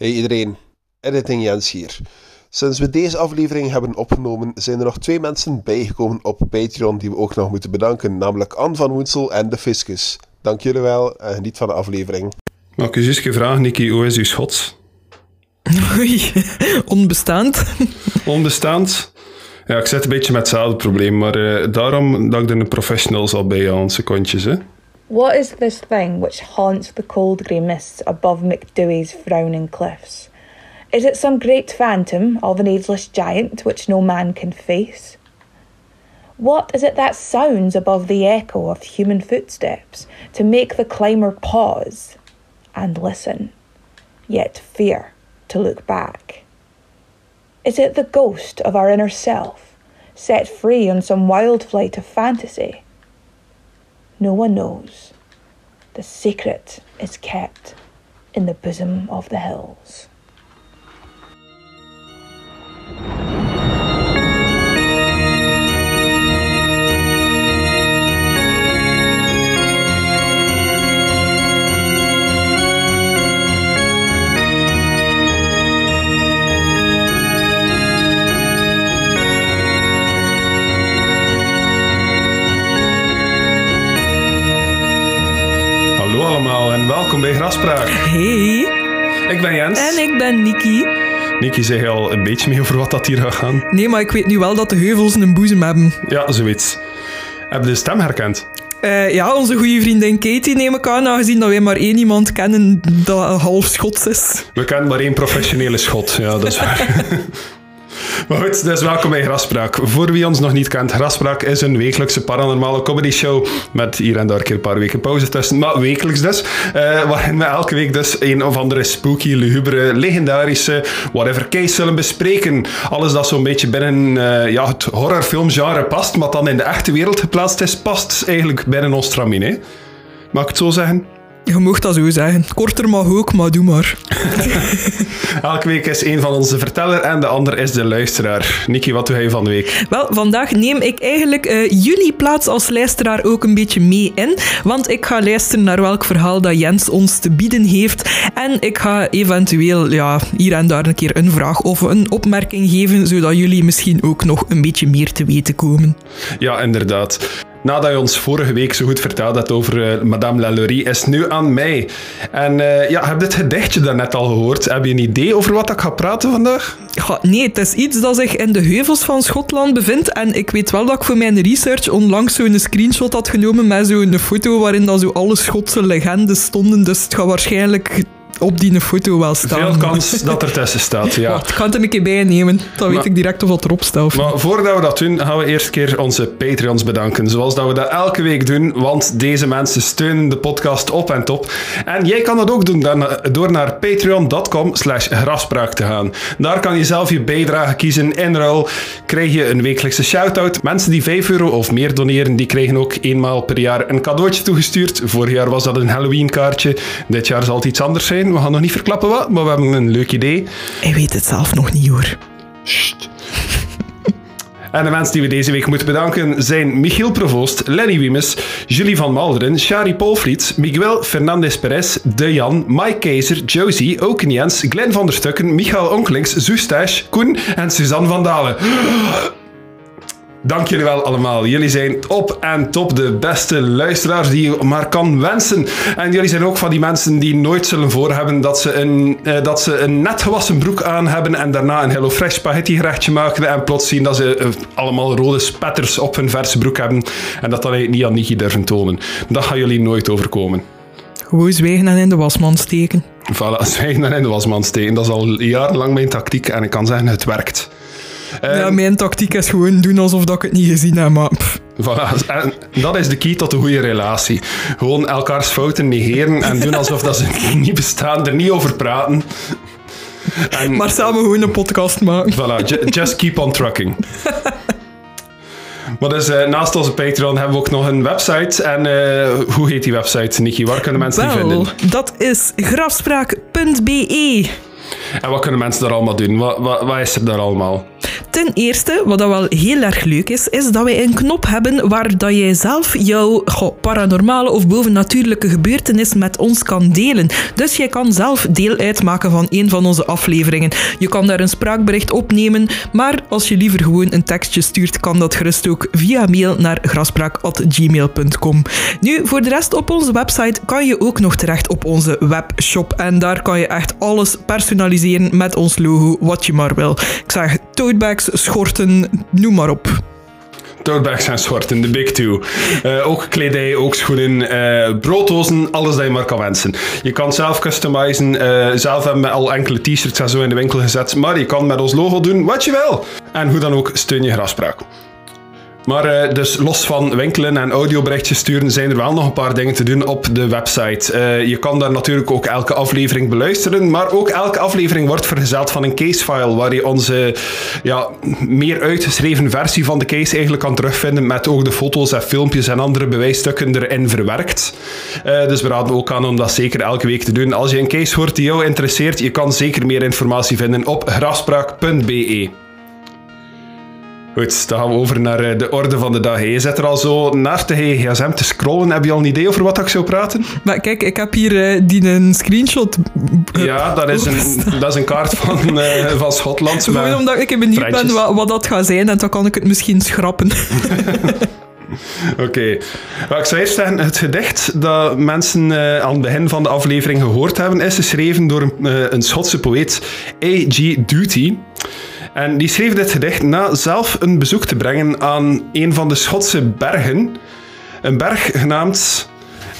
Hey iedereen, Editing Jens hier. Sinds we deze aflevering hebben opgenomen, zijn er nog twee mensen bijgekomen op Patreon die we ook nog moeten bedanken, namelijk Anne van Woensel en de Fiscus. Dank jullie wel en geniet van de aflevering. Mag ik je eens vragen, Nicky, hoe is uw schot? Oei, onbestaand. Onbestaand? Ja, ik zit een beetje met hetzelfde probleem, maar uh, daarom dat ik er een professional zal bij aan secondjes, hè. What is this thing which haunts the cold grey mists above McDewey's frowning cliffs? Is it some great phantom of an ageless giant which no man can face? What is it that sounds above the echo of human footsteps to make the climber pause and listen, yet fear to look back? Is it the ghost of our inner self, set free on some wild flight of fantasy? No one knows. The secret is kept in the bosom of the hills. Welkom bij Graspraak. Hey, Ik ben Jens. en ik ben Niki. Nicky zei al een beetje mee over wat dat hier gaat gaan. Nee, maar ik weet nu wel dat de heuvels een boezem hebben. Ja, zoiets. Heb je de stem herkend? Eh, ja, onze goede vriendin Katie neem ik aan, aangezien dat wij maar één iemand kennen dat half Schots is. We kennen maar één professionele schot. Ja, dat is waar. Maar goed, dus welkom bij Graspraak. Voor wie ons nog niet kent, Graspraak is een wekelijkse paranormale comedy show met hier en daar een keer een paar weken pauze tussen, maar wekelijks dus, eh, waarin we elke week dus een of andere spooky, lugubere, legendarische, whatever case zullen bespreken. Alles dat zo'n beetje binnen eh, ja, het horrorfilmgenre past, maar dan in de echte wereld geplaatst is, past eigenlijk binnen ons tramien, hè? Mag ik het zo zeggen? Je mocht dat zo zeggen. Korter mag ook, maar doe maar. Elke week is een van ons de verteller en de ander is de luisteraar. Niki, wat doe jij van de week? Wel, vandaag neem ik eigenlijk eh, jullie plaats als luisteraar ook een beetje mee in. Want ik ga luisteren naar welk verhaal dat Jens ons te bieden heeft. En ik ga eventueel ja, hier en daar een keer een vraag of een opmerking geven, zodat jullie misschien ook nog een beetje meer te weten komen. Ja, inderdaad. Nadat je ons vorige week zo goed verteld hebt over eh, Madame Lalaurie, is nu aan mij. En eh, ja, heb dit gedichtje daarnet al gehoord? Heb je een idee over wat ik ga praten vandaag? Nee, het is iets dat zich in de heuvels van Schotland bevindt. En ik weet wel dat ik voor mijn research onlangs zo'n screenshot had genomen met zo'n foto waarin dan zo alle Schotse legendes stonden. Dus het gaat waarschijnlijk op die foto wel staan. Veel kans dat er tussen staat, ja. Wacht, ik ga het een keer bij nemen. Dan weet Maar- ik direct of wat erop staat. Maar voordat we dat doen, gaan we eerst een keer onze Patreons bedanken. Zoals dat we dat elke week doen, want deze mensen steunen de podcast op en top. En jij kan dat ook doen dan- door naar patreon.com slash grafspraak te gaan. Daar kan je zelf je bijdrage kiezen. In ruil krijg je een wekelijkse shout-out. Mensen die 5 euro of meer doneren, die krijgen ook eenmaal per jaar een cadeautje toegestuurd. Vorig jaar was dat een Halloween kaartje. Dit jaar zal het iets anders zijn. We gaan nog niet verklappen wat, maar we hebben een leuk idee. Hij weet het zelf nog niet hoor. En de mensen die we deze week moeten bedanken zijn Michiel Provoost, Lenny Wiemes, Julie van Malderen, Shari Polfried, Miguel Fernandez Perez, De Jan, Mike Keizer, Josie, Oken Jens, Glenn van der Stukken, Michael Onkelings, Zoestash, Koen en Suzanne van Dalen. Dank jullie wel allemaal. Jullie zijn op en top de beste luisteraars die je maar kan wensen. En jullie zijn ook van die mensen die nooit zullen voorhebben dat ze een, eh, dat ze een net gewassen broek aan hebben en daarna een HelloFresh spaghetti gerechtje maken en plots zien dat ze eh, allemaal rode spetters op hun verse broek hebben en dat dan eigenlijk niet aan Niki durven tonen. Dat gaan jullie nooit overkomen. Gewoon zwijgen en in de wasman steken. Voilà, zwijgen en in de wasman steken. Dat is al jarenlang mijn tactiek en ik kan zeggen, het werkt. Ehm, ja, mijn tactiek is gewoon doen alsof dat ik het niet gezien heb, maar... pff. Voilà. En dat is de key tot een goede relatie. Gewoon elkaars fouten negeren en doen alsof dat ze niet bestaan, er niet over praten. En Maar samen gewoon een podcast maken. voilà, ju- just keep on trucking. Maar dus eh, naast onze Patreon hebben we ook nog een website. En eh, hoe heet die website, Niki? Waar kunnen mensen die vinden? dat is grafspraak.be. En wat kunnen mensen daar allemaal doen? Wat, wat, wat is er daar allemaal? Ten eerste, wat dat wel heel erg leuk is, is dat wij een knop hebben waar dat jij zelf jouw paranormale of bovennatuurlijke gebeurtenis met ons kan delen. Dus jij kan zelf deel uitmaken van een van onze afleveringen. Je kan daar een spraakbericht opnemen, maar als je liever gewoon een tekstje stuurt, kan dat gerust ook via mail naar graspraak.gmail.com. Nu, voor de rest op onze website kan je ook nog terecht op onze webshop en daar kan je echt alles personaliseren met ons logo, wat je maar wil. Ik zeg schorten, noem maar op. Totebags en schorten, de big two. Uh, ook kledij, ook schoenen, uh, brooddozen, alles dat je maar kan wensen. Je kan zelf customizen. Uh, zelf hebben we al enkele t-shirts en zo in de winkel gezet. Maar je kan met ons logo doen wat je wil. En hoe dan ook, steun je grafspraak. Maar uh, dus los van winkelen en audioberichtjes sturen, zijn er wel nog een paar dingen te doen op de website. Uh, je kan daar natuurlijk ook elke aflevering beluisteren, maar ook elke aflevering wordt vergezeld van een casefile, waar je onze ja, meer uitgeschreven versie van de case eigenlijk kan terugvinden, met ook de foto's en filmpjes en andere bewijsstukken erin verwerkt. Uh, dus we raden ook aan om dat zeker elke week te doen. Als je een case hoort die jou interesseert, je kan zeker meer informatie vinden op grafspraak.be. Goed, dan gaan we over naar eh, de orde van de dag. Je zit er al zo naast de gsm te scrollen. Heb je al een idee over wat ik zou praten? Maar kijk, ik heb hier uh, die een screenshot. Ja, dat is een, dat is een kaart van, uh, van Schotland. Gewoon omdat ik benieuwd ben wat, wat, dat gaat zijn en dan kan ik het misschien schrappen. Oké. Okay. ik zou eerst zeggen, het gedicht dat mensen uh, aan het begin van de aflevering gehoord hebben, is geschreven door een, een Schotse poëet, A.G. Duty. En die schreef dit gedicht na zelf een bezoek te brengen aan een van de Schotse bergen. Een berg genaamd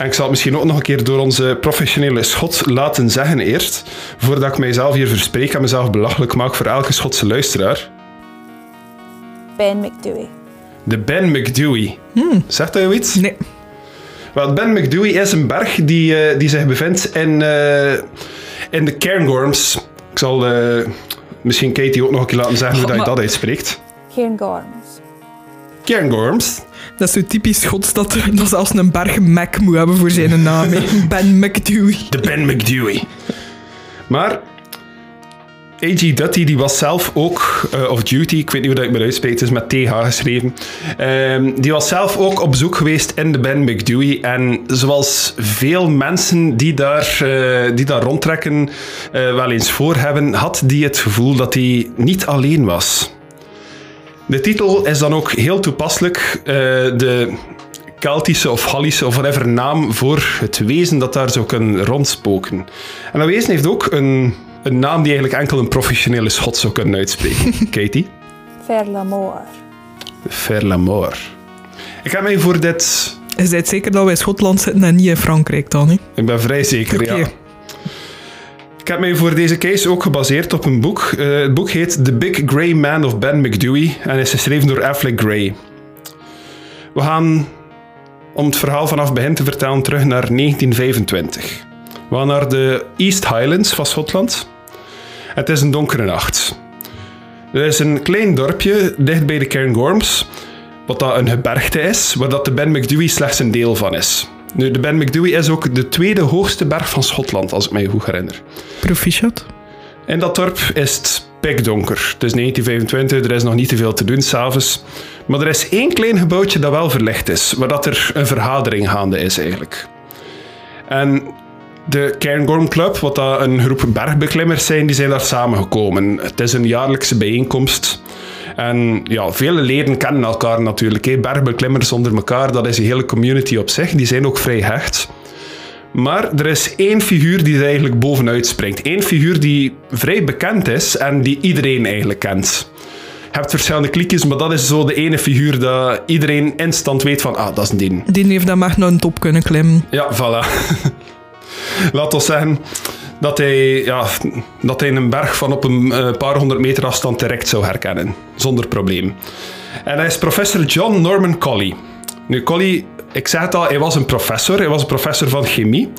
en ik zal het misschien ook nog een keer door onze professionele schot laten zeggen eerst, voordat ik mijzelf hier verspreek en mezelf belachelijk maak voor elke Schotse luisteraar. Ben McDewey. De Ben McDewey. Hmm. Zegt dat je iets? Nee. Wel, Ben McDewey is een berg die, uh, die zich bevindt in, uh, in de Cairngorms. Ik zal uh, misschien Katie ook nog een keer laten zeggen hoe dat je dat uitspreekt. Cairngorms. Cairngorms. Dat is zo typisch Schots dat, dat zelfs een berg Mac moet hebben voor zijn naam. ben McDewey. De Ben McDewey. Maar A.G. Dutty die was zelf ook, uh, of Duty, ik weet niet hoe dat ik me uitspreek, het is met TH geschreven. Um, die was zelf ook op bezoek geweest in de Ben McDewey. En zoals veel mensen die daar, uh, die daar rondtrekken uh, wel eens voor hebben, had die het gevoel dat hij niet alleen was. De titel is dan ook heel toepasselijk. de Keltische of Gallische of whatever naam voor het wezen dat daar zou kunnen rondspoken. En dat wezen heeft ook een een naam die eigenlijk enkel een professionele schot zou kunnen uitspreken. Katie? Ferlamore. Ferlamore. Ik heb mij voor dit... Je bent zeker dat wij in Schotland zitten en niet in Frankrijk dan, hè? Ik ben vrij zeker, okay. ja. Ik heb mij voor deze case ook gebaseerd op een boek. Uh, het boek heet The Big Grey Man of Ben McDewey en is geschreven door Affleck Gray. We gaan, om het verhaal vanaf begin te vertellen, terug naar 1925. We gaan naar de East Highlands van Schotland. Het is een donkere nacht. Er is een klein dorpje dicht bij de Cairngorms, wat dat een gebergte is, waar dat de Ben McDewey slechts een deel van is. Nu, de Ben McDewey is ook de tweede hoogste berg van Schotland, als ik mij goed herinner. Proficiat. In dat dorp is het pikdonker. Het is 1925, er is nog niet te veel te doen s'avonds. Maar er is één klein gebouwtje dat wel verlicht is, waar dat er een vergadering gaande is eigenlijk. En de Cairngorm Club, wat dat een groep bergbeklimmers zijn, die zijn daar samengekomen. Het is een jaarlijkse bijeenkomst. En ja, vele leden kennen elkaar natuurlijk. Hè. Bergbeklimmers onder elkaar, dat is een hele community op zich. Die zijn ook vrij hecht. Maar er is één figuur die er eigenlijk bovenuit springt. Eén figuur die vrij bekend is en die iedereen eigenlijk kent. Je hebt verschillende klikjes, maar dat is zo de ene figuur dat iedereen instant weet van, ah, dat is een ding. Die heeft dan maar naar een top kunnen klimmen. Ja, voilà. Laat ons zeggen dat hij, ja, dat hij een berg van op een uh, paar honderd meter afstand direct zou herkennen. Zonder probleem. En hij is professor John Norman Colley. Nu, Colley, ik zei het al, hij was een professor. Hij was een professor van chemie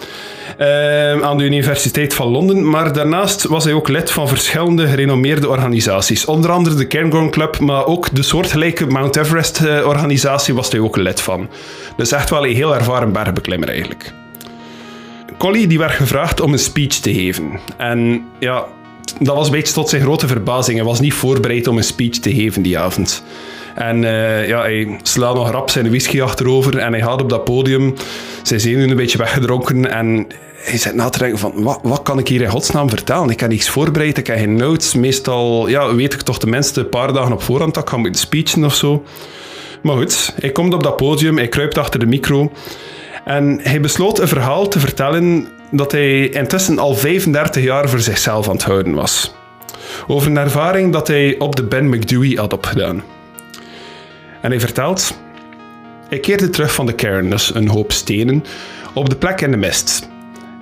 uh, aan de Universiteit van Londen. Maar daarnaast was hij ook lid van verschillende gerenommeerde organisaties. Onder andere de Cairngorm Club, maar ook de soortgelijke Mount Everest-organisatie was hij ook lid van. Dus echt wel een heel ervaren bergbeklimmer eigenlijk. Collie die werd gevraagd om een speech te geven. En ja, dat was een beetje tot zijn grote verbazing. Hij was niet voorbereid om een speech te geven die avond. En uh, ja, hij slaat nog rap zijn whisky achterover en hij gaat op dat podium zijn zenuwen een beetje weggedronken en hij zit na te denken van, wat, wat kan ik hier in godsnaam vertellen? Ik heb niets voorbereid, ik heb geen notes. Meestal ja, weet ik toch tenminste een paar dagen op voorhand dat ik ga moeten speechen of zo. Maar goed, hij komt op dat podium, hij kruipt achter de micro en hij besloot een verhaal te vertellen dat hij intussen al 35 jaar voor zichzelf aan het houden was. Over een ervaring dat hij op de Ben McDewey had opgedaan. En hij vertelt: Ik keerde terug van de kern, dus een hoop stenen, op de plek in de mist.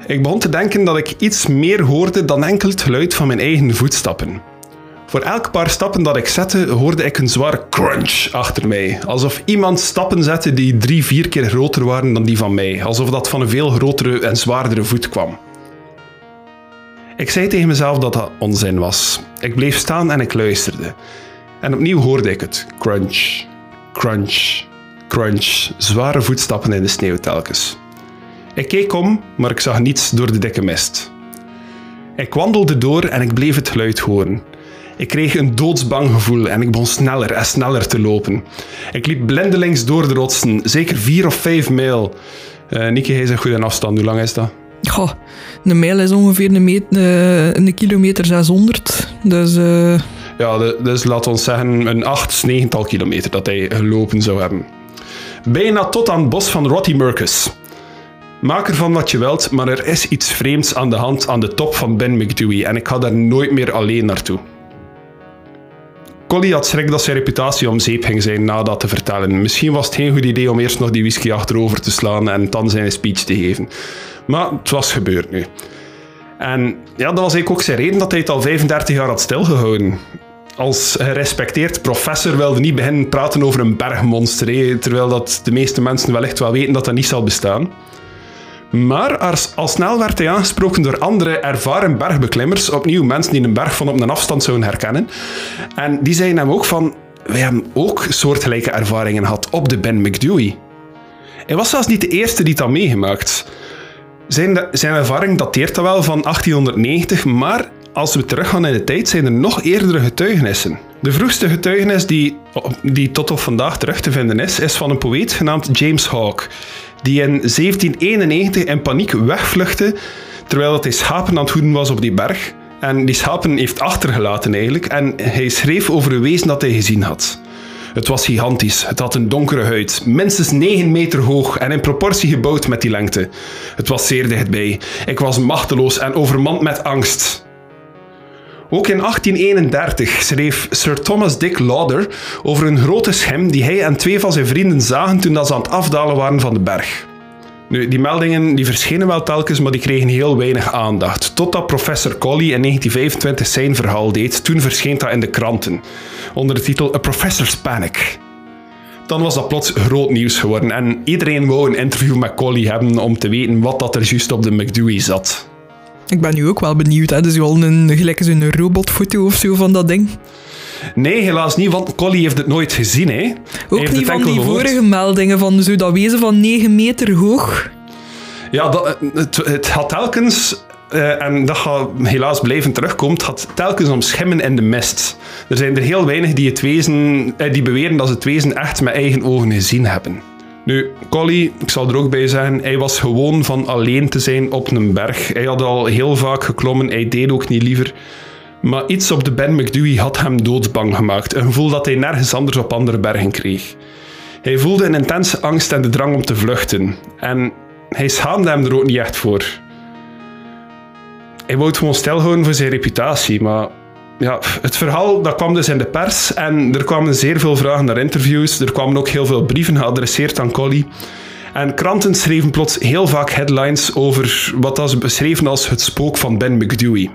Ik begon te denken dat ik iets meer hoorde dan enkel het geluid van mijn eigen voetstappen. Voor elk paar stappen dat ik zette, hoorde ik een zware crunch achter mij. Alsof iemand stappen zette die drie, vier keer groter waren dan die van mij. Alsof dat van een veel grotere en zwaardere voet kwam. Ik zei tegen mezelf dat dat onzin was. Ik bleef staan en ik luisterde. En opnieuw hoorde ik het. Crunch, crunch, crunch. Zware voetstappen in de sneeuw telkens. Ik keek om, maar ik zag niets door de dikke mist. Ik wandelde door en ik bleef het geluid horen. Ik kreeg een doodsbang gevoel en ik begon sneller en sneller te lopen. Ik liep blindelings door de rotsen, zeker vier of vijf mijl. Uh, hij zegt goed in afstand. Hoe lang is dat? Goh, een mijl is ongeveer een, meet, uh, een kilometer 600. Dus... Uh... Ja, dus laten we zeggen een acht, negental kilometer dat hij gelopen zou hebben. Bijna tot aan het bos van Rottimurcus. Maak ervan wat je wilt, maar er is iets vreemds aan de hand aan de top van Ben McDewey en ik ga daar nooit meer alleen naartoe. Collie had schrik dat zijn reputatie om zeep ging zijn na dat te vertellen. Misschien was het geen goed idee om eerst nog die whisky achterover te slaan en dan zijn speech te geven. Maar het was gebeurd nu. En ja, dat was eigenlijk ook zijn reden dat hij het al 35 jaar had stilgehouden. Als gerespecteerd professor wilde niet beginnen praten over een bergmonster, terwijl dat de meeste mensen wellicht wel weten dat dat niet zal bestaan. Maar al snel werd hij aangesproken door andere ervaren bergbeklimmers, opnieuw mensen die een berg van op een afstand zouden herkennen. En die zeiden hem ook van, wij hebben ook soortgelijke ervaringen gehad op de Ben McDewey. Hij was zelfs niet de eerste die dat meegemaakt. Zijn, zijn ervaring dateert dat wel van 1890, maar als we teruggaan in de tijd, zijn er nog eerdere getuigenissen. De vroegste getuigenis die, die tot op vandaag terug te vinden is, is van een poëet genaamd James Hawke die in 1791 in paniek wegvluchtte terwijl hij schapen aan het hoeden was op die berg. En die schapen heeft achtergelaten eigenlijk. En hij schreef over een wezen dat hij gezien had. Het was gigantisch. Het had een donkere huid, minstens 9 meter hoog en in proportie gebouwd met die lengte. Het was zeer dichtbij. Ik was machteloos en overmand met angst. Ook in 1831 schreef Sir Thomas Dick Lauder over een grote schim die hij en twee van zijn vrienden zagen toen ze aan het afdalen waren van de berg. Nu, die meldingen die verschenen wel telkens, maar die kregen heel weinig aandacht. Totdat professor Colley in 1925 zijn verhaal deed. Toen verscheen dat in de kranten. Onder de titel A Professor's Panic. Dan was dat plots groot nieuws geworden en iedereen wou een interview met Colley hebben om te weten wat dat er juist op de McDewey zat. Ik ben nu ook wel benieuwd. Hè? Dus gewoon een, gelijk zo'n robotfoto of zo van dat ding. Nee, helaas niet, want Collie heeft het nooit gezien. Hè. Ook niet van die vorige meldingen van zo dat wezen van 9 meter hoog. Ja, dat, het, het had telkens uh, en dat gaat helaas blijven terugkomen, het had telkens om schimmen in de mist. Er zijn er heel weinig die, het wezen, uh, die beweren dat ze het wezen echt met eigen ogen gezien hebben. Nu, Collie, ik zal er ook bij zeggen, hij was gewoon van alleen te zijn op een berg. Hij had al heel vaak geklommen, hij deed ook niet liever. Maar iets op de Ben McDewey had hem doodsbang gemaakt. Een gevoel dat hij nergens anders op andere bergen kreeg. Hij voelde een intense angst en de drang om te vluchten. En hij schaamde hem er ook niet echt voor. Hij wou gewoon stilhouden voor zijn reputatie, maar ja, het verhaal dat kwam dus in de pers en er kwamen zeer veel vragen naar interviews. Er kwamen ook heel veel brieven geadresseerd aan Collie. En kranten schreven plots heel vaak headlines over wat ze beschreven als het spook van Ben McDewey.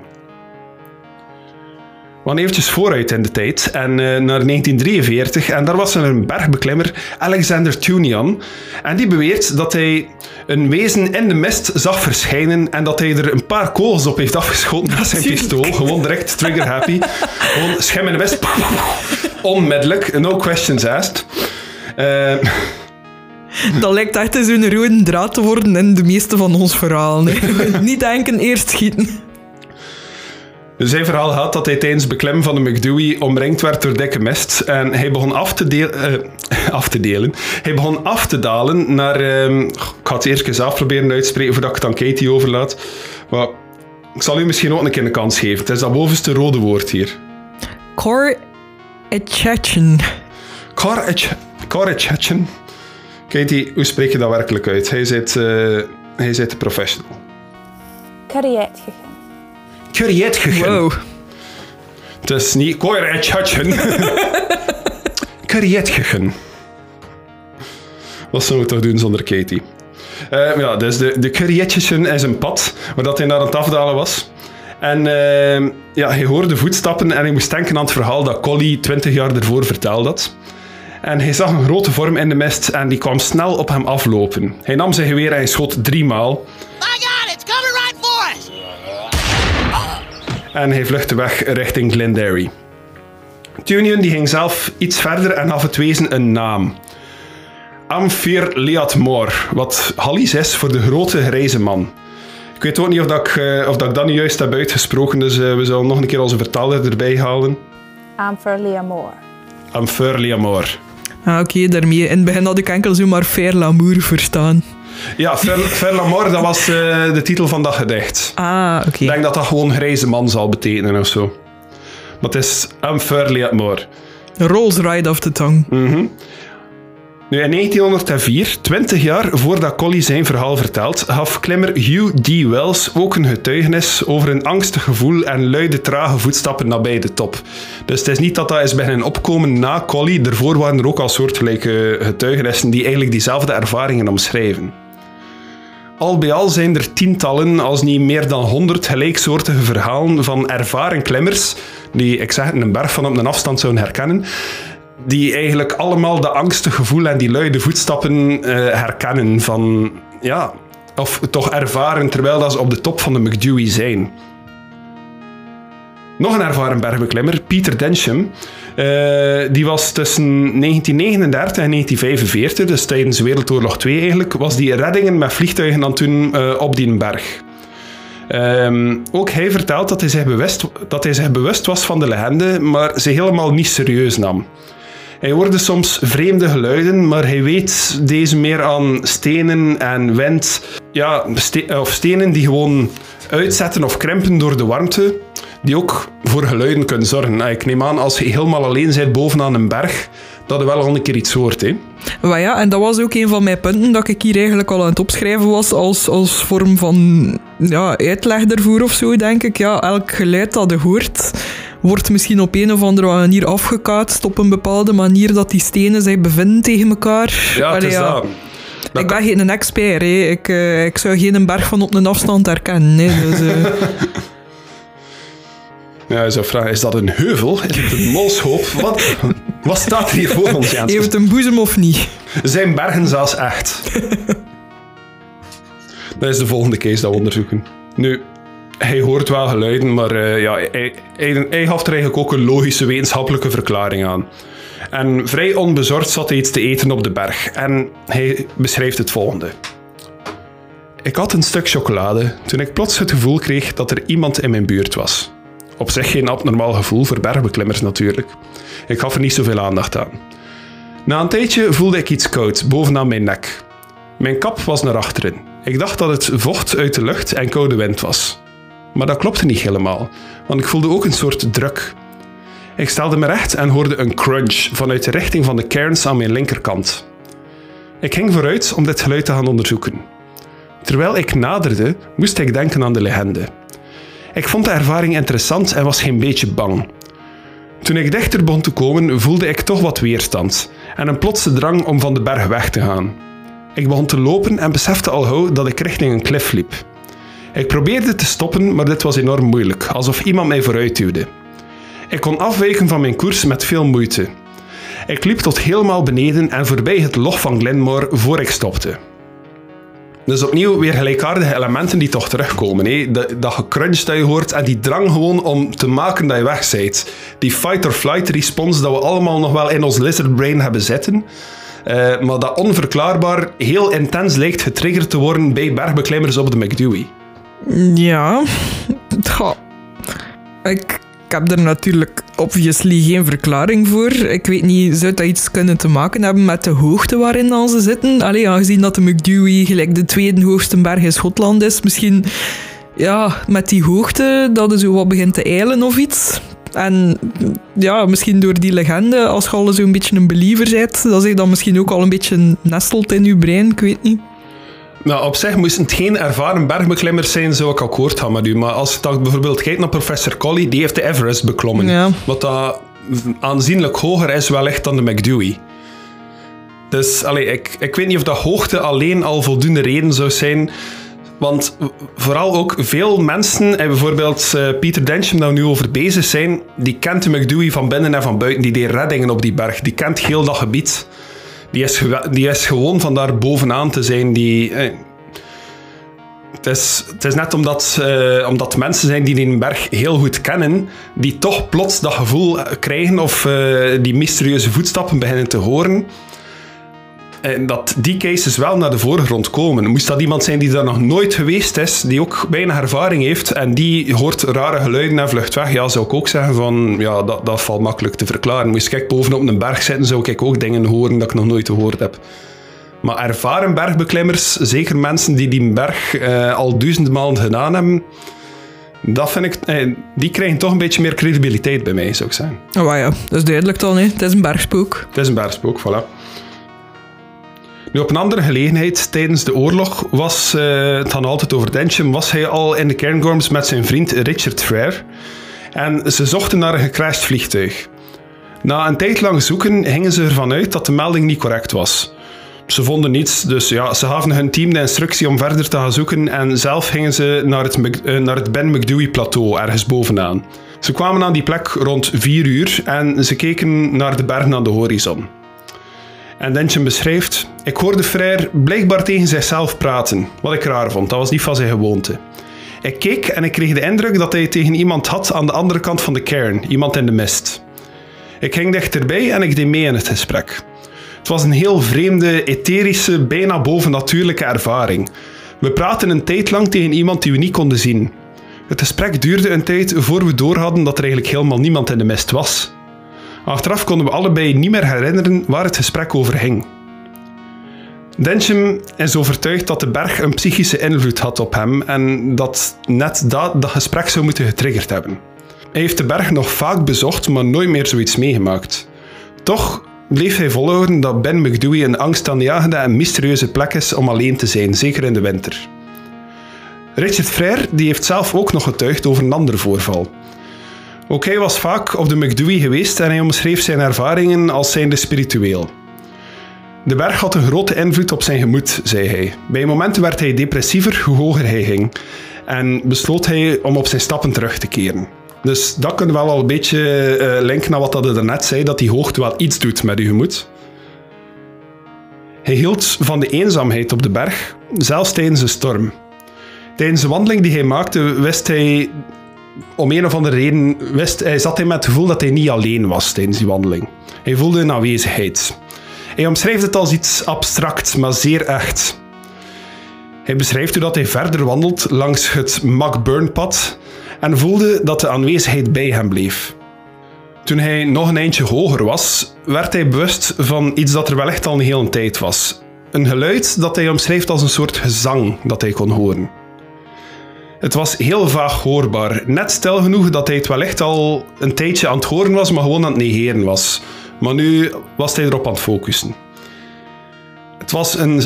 We gaan eventjes vooruit in de tijd en uh, naar 1943 en daar was er een bergbeklimmer, Alexander Tunian. En die beweert dat hij een wezen in de mist zag verschijnen en dat hij er een paar kogels op heeft afgeschoten met zijn pistool. Gewoon direct trigger happy. Gewoon schim in de mist. Onmiddellijk, no questions asked. Uh, dat lijkt echt zo'n rode draad te worden in de meeste van ons verhalen. Niet denken, eerst schieten. Zijn verhaal gaat dat hij tijdens beklimmen van de McDewey omringd werd door dikke mist. En hij begon af te, deel, eh, af te delen. Hij begon af te dalen naar... ehm, ik ga het eerst eens af proberen uit te spreken voordat ik het aan Katie overlaat. Maar ik zal u misschien ook een keer een kans geven. Het is dat bovenste rode woord hier. Cor Etchechen. Korrechatchen. Katie, hoe spreek je dat werkelijk uit? Hij zit, eh hij zit de professional. Kurjetgegen. Wow. Het is niet Korrechatchen. Kurjetgegen. Wat zou ik toch doen zonder Katie? Eh, ja, dus de, de is een pad waar dat hij naar aan het afdalen was. En eh, ja, hij hoorde voetstappen en hij moest denken aan het verhaal dat Collie 20 jaar ervoor vertelde had. En hij zag een grote vorm in de mist en die kwam snel op hem aflopen. Hij nam zijn geweer en hij schoot driemaal. My En hij vluchtte weg richting Glenderry. Tunion die ging zelf iets verder en gaf het wezen een naam. Amphir Leatmor, wat Hallis is voor de grote grijze man. Ik weet ook niet of, dat ik, eh, of dat, ik dat nu juist heb uitgesproken, dus eh, we zullen nog een keer onze vertaler erbij halen. Amphir Leamore. Amphir Leatmor. Ah, Oké, daarmee. In het begin had ik enkel zomaar Faire l'amour verstaan. Ja, Fer, Fer Lamor, dat was eh, de titel van dat gedicht. Ah, oké. Ik denk dat dat gewoon grijze man zal betekenen of zo. Maar het is Amphir Leatmor. Rolls right off the tongue. Nu, in 1904, 20 jaar voordat Collie zijn verhaal vertelt, gaf klimmer Hugh D. Wells ook een getuigenis over een angstig gevoel en luide, trage voetstappen nabij de top. Dus het is niet dat dat is beginnen opkomen na Collie. Daarvoor waren er ook al soortgelijke getuigenissen die eigenlijk diezelfde ervaringen omschrijven. Al bij al zijn er tientallen, als niet meer dan honderd gelijksoortige verhalen van ervaren klimmers, die, ik zeg een berg van op een afstand zouden herkennen, die eigenlijk allemaal de angstige gevoel en die luide voetstappen eh, herkennen van, ja, of toch ervaren terwijl dat ze op de top van de McDewey zijn. Nog een ervaren bergbeklimmer, Peter Densham, eh, die was tussen 1939 en 1945, dus tijdens Wereldoorlog 2 eigenlijk, was die reddingen met vliegtuigen aan het doen eh, op die berg. Ehm, ook hij vertelt dat hij, zich bewust, dat hij zich bewust was van de legende, maar ze helemaal niet serieus nam. Hij hoorde soms vreemde geluiden, maar hij weet deze meer aan stenen en wind. Ja, of stenen die gewoon uitzetten of krimpen door de warmte, die ook voor geluiden kunnen zorgen. Nou, Ik neem aan, als je helemaal alleen bent bovenaan een berg, dat je wel al een keer iets hoort. Hè? Maar ja, en dat was ook een van mijn punten dat ik hier eigenlijk al aan het opschrijven was als, als vorm van ja, uitleg ervoor of zo, denk ik. Ja, elk geluid dat je hoort, wordt misschien op een of andere manier afgekaatst op een bepaalde manier dat die stenen zich bevinden tegen elkaar. Ja, het Allee, is ja. dat. Dat Ik ben geen expert, hè. Ik, eh, ik zou geen berg van op een afstand herkennen. Hè. Dus, eh, Ja, je zou vragen, is dat een heuvel? Is het een molshoop? Wat, wat staat er hier voor ons, Jens? heeft het een boezem of niet? Zijn bergen zelfs echt? dat is de volgende case dat we onderzoeken. Nu, hij hoort wel geluiden, maar eh, ja, hij, hij, hij gaf er eigenlijk ook een logische wetenschappelijke verklaring aan. En vrij onbezorgd zat hij iets te eten op de berg. En hij beschrijft het volgende. Ik had een stuk chocolade toen ik plots het gevoel kreeg dat er iemand in mijn buurt was. Op zich geen abnormaal gevoel voor bergbeklimmers natuurlijk. Ik gaf er niet zoveel aandacht aan. Na een tijdje voelde ik iets koud bovenaan mijn nek. Mijn kap was naar achteren. Ik dacht dat het vocht uit de lucht en koude wind was. Maar dat klopte niet helemaal, want ik voelde ook een soort druk. Ik stelde me recht en hoorde een crunch vanuit de richting van de cairns aan mijn linkerkant. Ik ging vooruit om dit geluid te gaan onderzoeken. Terwijl ik naderde, moest ik denken aan de legende. Ik vond de ervaring interessant en was geen beetje bang. Toen ik dichter begon te komen, voelde ik toch wat weerstand en een plotse drang om van de berg weg te gaan. Ik begon te lopen en besefte al gauw dat ik richting een klif liep. Ik probeerde te stoppen, maar dit was enorm moeilijk, alsof iemand mij vooruit duwde. Ik kon afwijken van mijn koers met veel moeite. Ik liep tot helemaal beneden en voorbij het log van Glenmore voor ik stopte. Dus opnieuw weer gelijkaardige elementen die toch terugkomen. Hè? Dat, dat gecrunch dat je hoort en die drang gewoon om te maken dat je weg bent. Die fight-or-flight response dat we allemaal nog wel in ons lizard brain hebben zitten. Eh, maar dat onverklaarbaar heel intens lijkt getriggerd te worden bij bergbeklimmers op de McDewey. Ja. Ik, ik heb er natuurlijk obviously geen verklaring voor. Ik weet niet, zou dat iets kunnen te maken hebben met de hoogte waarin dan ze zitten? Allee, aangezien dat de McDewey gelijk de tweede hoogste berg in Schotland is, misschien ja, met die hoogte dat er zo wat begint te eilen of iets. En ja, misschien door die legende, als je al zo'n beetje een believer bent, dat zich dan misschien ook al een beetje nestelt in je brein, ik weet niet. Nou, op zich moesten het geen ervaren bergbeklimmers zijn, zou ik akkoord gaan met u. Maar als je dan bijvoorbeeld kijkt naar professor Colley, die heeft de Everest beklommen. Ja. Wat dat aanzienlijk hoger is wellicht dan de McDewey. Dus allee, ik, ik weet niet of dat hoogte alleen al voldoende reden zou zijn. Want vooral ook veel mensen, en bijvoorbeeld eh, Pieter Densham, daar we nu over bezig zijn, die kent de McDewey van binnen en van buiten. Die deed reddingen op die berg. Die kent heel dat gebied. Die is, gewoon van daar bovenaan te zijn. Die, eh, het, is, het net omdat, eh, omdat mensen zijn die die berg heel goed kennen, die toch plots dat gevoel krijgen of eh, die mysterieuze voetstappen beginnen te horen. En dat die cases wel naar de voorgrond komen. Moest dat iemand zijn die daar nog nooit geweest is, die ook bijna ervaring heeft en die hoort rare geluiden en vlucht weg, ja, zou ik ook zeggen van, ja, dat, dat valt makkelijk te verklaren. Moest ik bovenop een berg zitten, zou ik ook dingen horen dat ik nog nooit gehoord heb. Maar ervaren bergbeklimmers, zeker mensen die die berg eh, al duizenden malen gedaan hebben, dat vind ik, eh, die krijgen toch een beetje meer credibiliteit bij mij, zou ik zeggen. Oh ja, dat is duidelijk dan, hè. het is een bergspook. Het is een bergspook, voilà. Op een andere gelegenheid, tijdens de oorlog, was, eh, het gaat altijd over Densham, was hij al in de Cairngorms met zijn vriend Richard Frere. En ze zochten naar een gecrashed vliegtuig. Na een tijd lang zoeken gingen ze ervan uit dat de melding niet correct was. Ze vonden niets, dus ja, ze gaven hun team de instructie om verder te gaan zoeken en zelf gingen ze naar het, eh, naar het Ben McDewey plateau, ergens bovenaan. Ze kwamen aan die plek rond 4 uur en ze keken naar de berg aan de horizon. En Denchen beschrijft: Ik hoorde Frère blijkbaar tegen zichzelf praten, wat ik raar vond, dat was niet van zijn gewoonte. Ik keek en ik kreeg de indruk dat hij tegen iemand had aan de andere kant van de cairn, iemand in de mist. Ik ging dichterbij en ik deed mee in het gesprek. Het was een heel vreemde, etherische, bijna bovennatuurlijke ervaring. We praten een tijd lang tegen iemand die we niet konden zien. Het gesprek duurde een tijd voor we doorhadden dat er eigenlijk helemaal niemand in de mist was. Achteraf konden we allebei niet meer herinneren waar het gesprek over ging. Densham is overtuigd dat de berg een psychische invloed had op hem en dat net dat dat gesprek zou moeten getriggerd hebben. Hij heeft de berg nog vaak bezocht, maar nooit meer zoiets meegemaakt. Toch bleef hij volhouden dat Ben McDewey een angstaanjagende en mysterieuze plek is om alleen te zijn, zeker in de winter. Richard Frere die heeft zelf ook nog getuigd over een ander voorval. Ook hij was vaak op de McDewey geweest en hij omschreef zijn ervaringen als zijnde spiritueel. De berg had een grote invloed op zijn gemoed, zei hij. Bij momenten werd hij depressiever hoe hoger hij ging. En besloot hij om op zijn stappen terug te keren. Dus dat kunnen we wel al een beetje eh, linken naar wat dat er net zei, dat die hoogte wel iets doet met je gemoed. Hij hield van de eenzaamheid op de berg, zelfs tijdens een storm. Tijdens de wandeling die hij maakte, wist hij om een of andere reden wist, hij zat hij met het gevoel dat hij niet alleen was tijdens die wandeling. Hij voelde een aanwezigheid. Hij omschrijft het als iets abstract, maar zeer echt. Hij beschrijft hoe dat hij verder wandelt langs het McBurnpad en voelde dat de aanwezigheid bij hem bleef. Toen hij nog een eindje hoger was, werd hij bewust van iets dat er wel echt al een hele tijd was. Een geluid dat hij omschrijft als een soort gezang dat hij kon horen. Het was heel vaag hoorbaar, net stil genoeg dat hij het wellicht al een tijdje aan het horen was, maar gewoon aan het negeren was. Maar nu was hij erop aan het focussen. Het was een,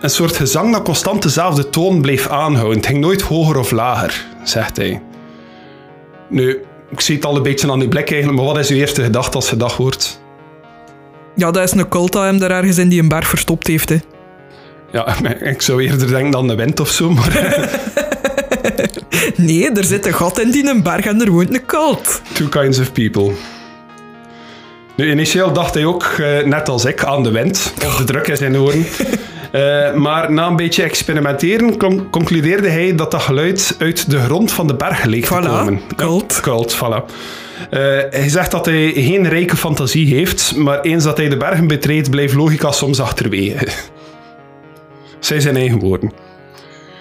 een soort gezang dat constant dezelfde toon bleef aanhouden. Het ging nooit hoger of lager, zegt hij. Nu, ik zie het al een beetje aan uw blik eigenlijk, maar wat is uw eerste gedachte als je dat hoort? Ja, dat is een cult dat hem daar ergens in die een berg verstopt heeft. Hè. Ja, ik zou eerder denken dan de wind of zo, maar Nee, er zit een gat in die een berg en er woont een cult. two kinds of people. Nu, initieel dacht hij ook, eh, net als ik, aan de wind, of de druk in zijn oren. Eh, maar na een beetje experimenteren con- concludeerde hij dat dat geluid uit de grond van de berg leek te komen. cult. Ja, cult, voilà. Eh, hij zegt dat hij geen rijke fantasie heeft, maar eens dat hij de bergen betreedt, blijft logica soms achterwege. Zij zijn eigen woorden.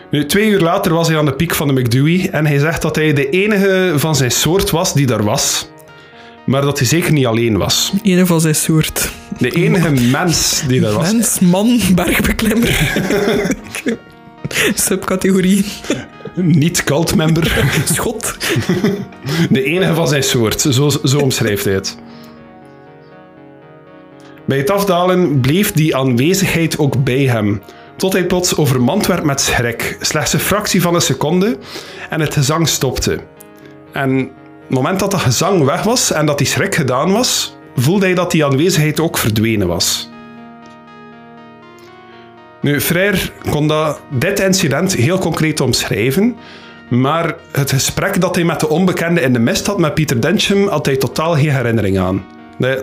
Nu, twee uur later was hij aan de piek van de McDewey en hij zegt dat hij de enige van zijn soort was die daar was. Maar dat hij zeker niet alleen was. Een van zijn soort. De enige mens die daar was. Mens, man, bergbeklimmer. Subcategorie. Niet cultmember. Schot. De enige van zijn soort, zo, zo omschrijft hij het. Bij het afdalen bleef die aanwezigheid ook bij hem, tot hij plots overmand werd met schrik, slechts een fractie van een seconde, en het gezang stopte. En het moment dat dat gezang weg was en dat die schrik gedaan was, voelde hij dat die aanwezigheid ook verdwenen was. Nu, Frère kon dat, dit incident heel concreet omschrijven, maar het gesprek dat hij met de onbekende in de mist had met Pieter Dencham had hij totaal geen herinnering aan.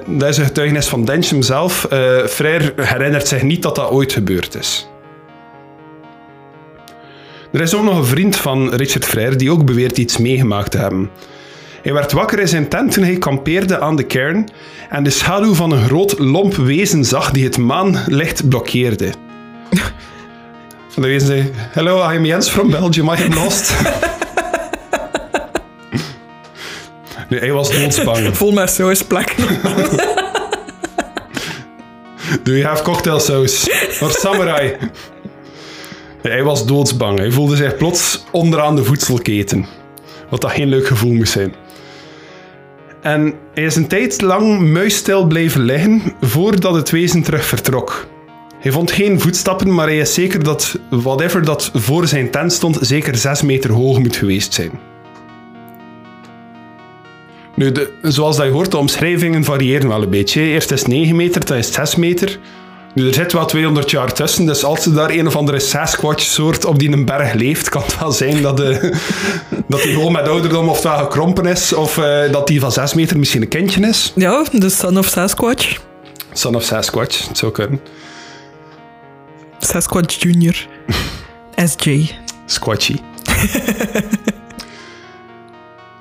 Dat is een getuigenis van Dencham zelf. Frère herinnert zich niet dat dat ooit gebeurd is. Er is ook nog een vriend van Richard Frère die ook beweert iets meegemaakt te hebben. Hij werd wakker in zijn tent toen hij kampeerde aan de kern en de schaduw van een groot lomp wezen zag die het maanlicht blokkeerde. Van de wezen zei, Hello, I'm Jens from Belgium, I am lost. nee, hij was doodsbang. Vol met sausplekken. Do you have cocktail sauce? Or samurai? Nee, hij was doodsbang. Hij voelde zich plots onderaan de voedselketen. Wat dat geen leuk gevoel moest zijn. En hij is een tijd lang muisstil blijven liggen voordat het wezen terug vertrok. Hij vond geen voetstappen, maar hij is zeker dat whatever dat voor zijn tent stond zeker 6 meter hoog moet geweest zijn. Nu, zoals dat je hoort, de omschrijvingen variëren wel een beetje. Eerst is het 9 meter, dan is het 6 meter. Nu, er zit wel 200 jaar tussen, dus als er daar een of andere Sasquatch-soort op die een berg leeft, kan het wel zijn dat, de, dat die gewoon met ouderdom of wel gekrompen is, of eh, dat die van 6 meter misschien een kindje is. Ja, de Son of Sasquatch. Son of Sasquatch, het zou kunnen. Sasquatch Junior. SJ. Squatchy.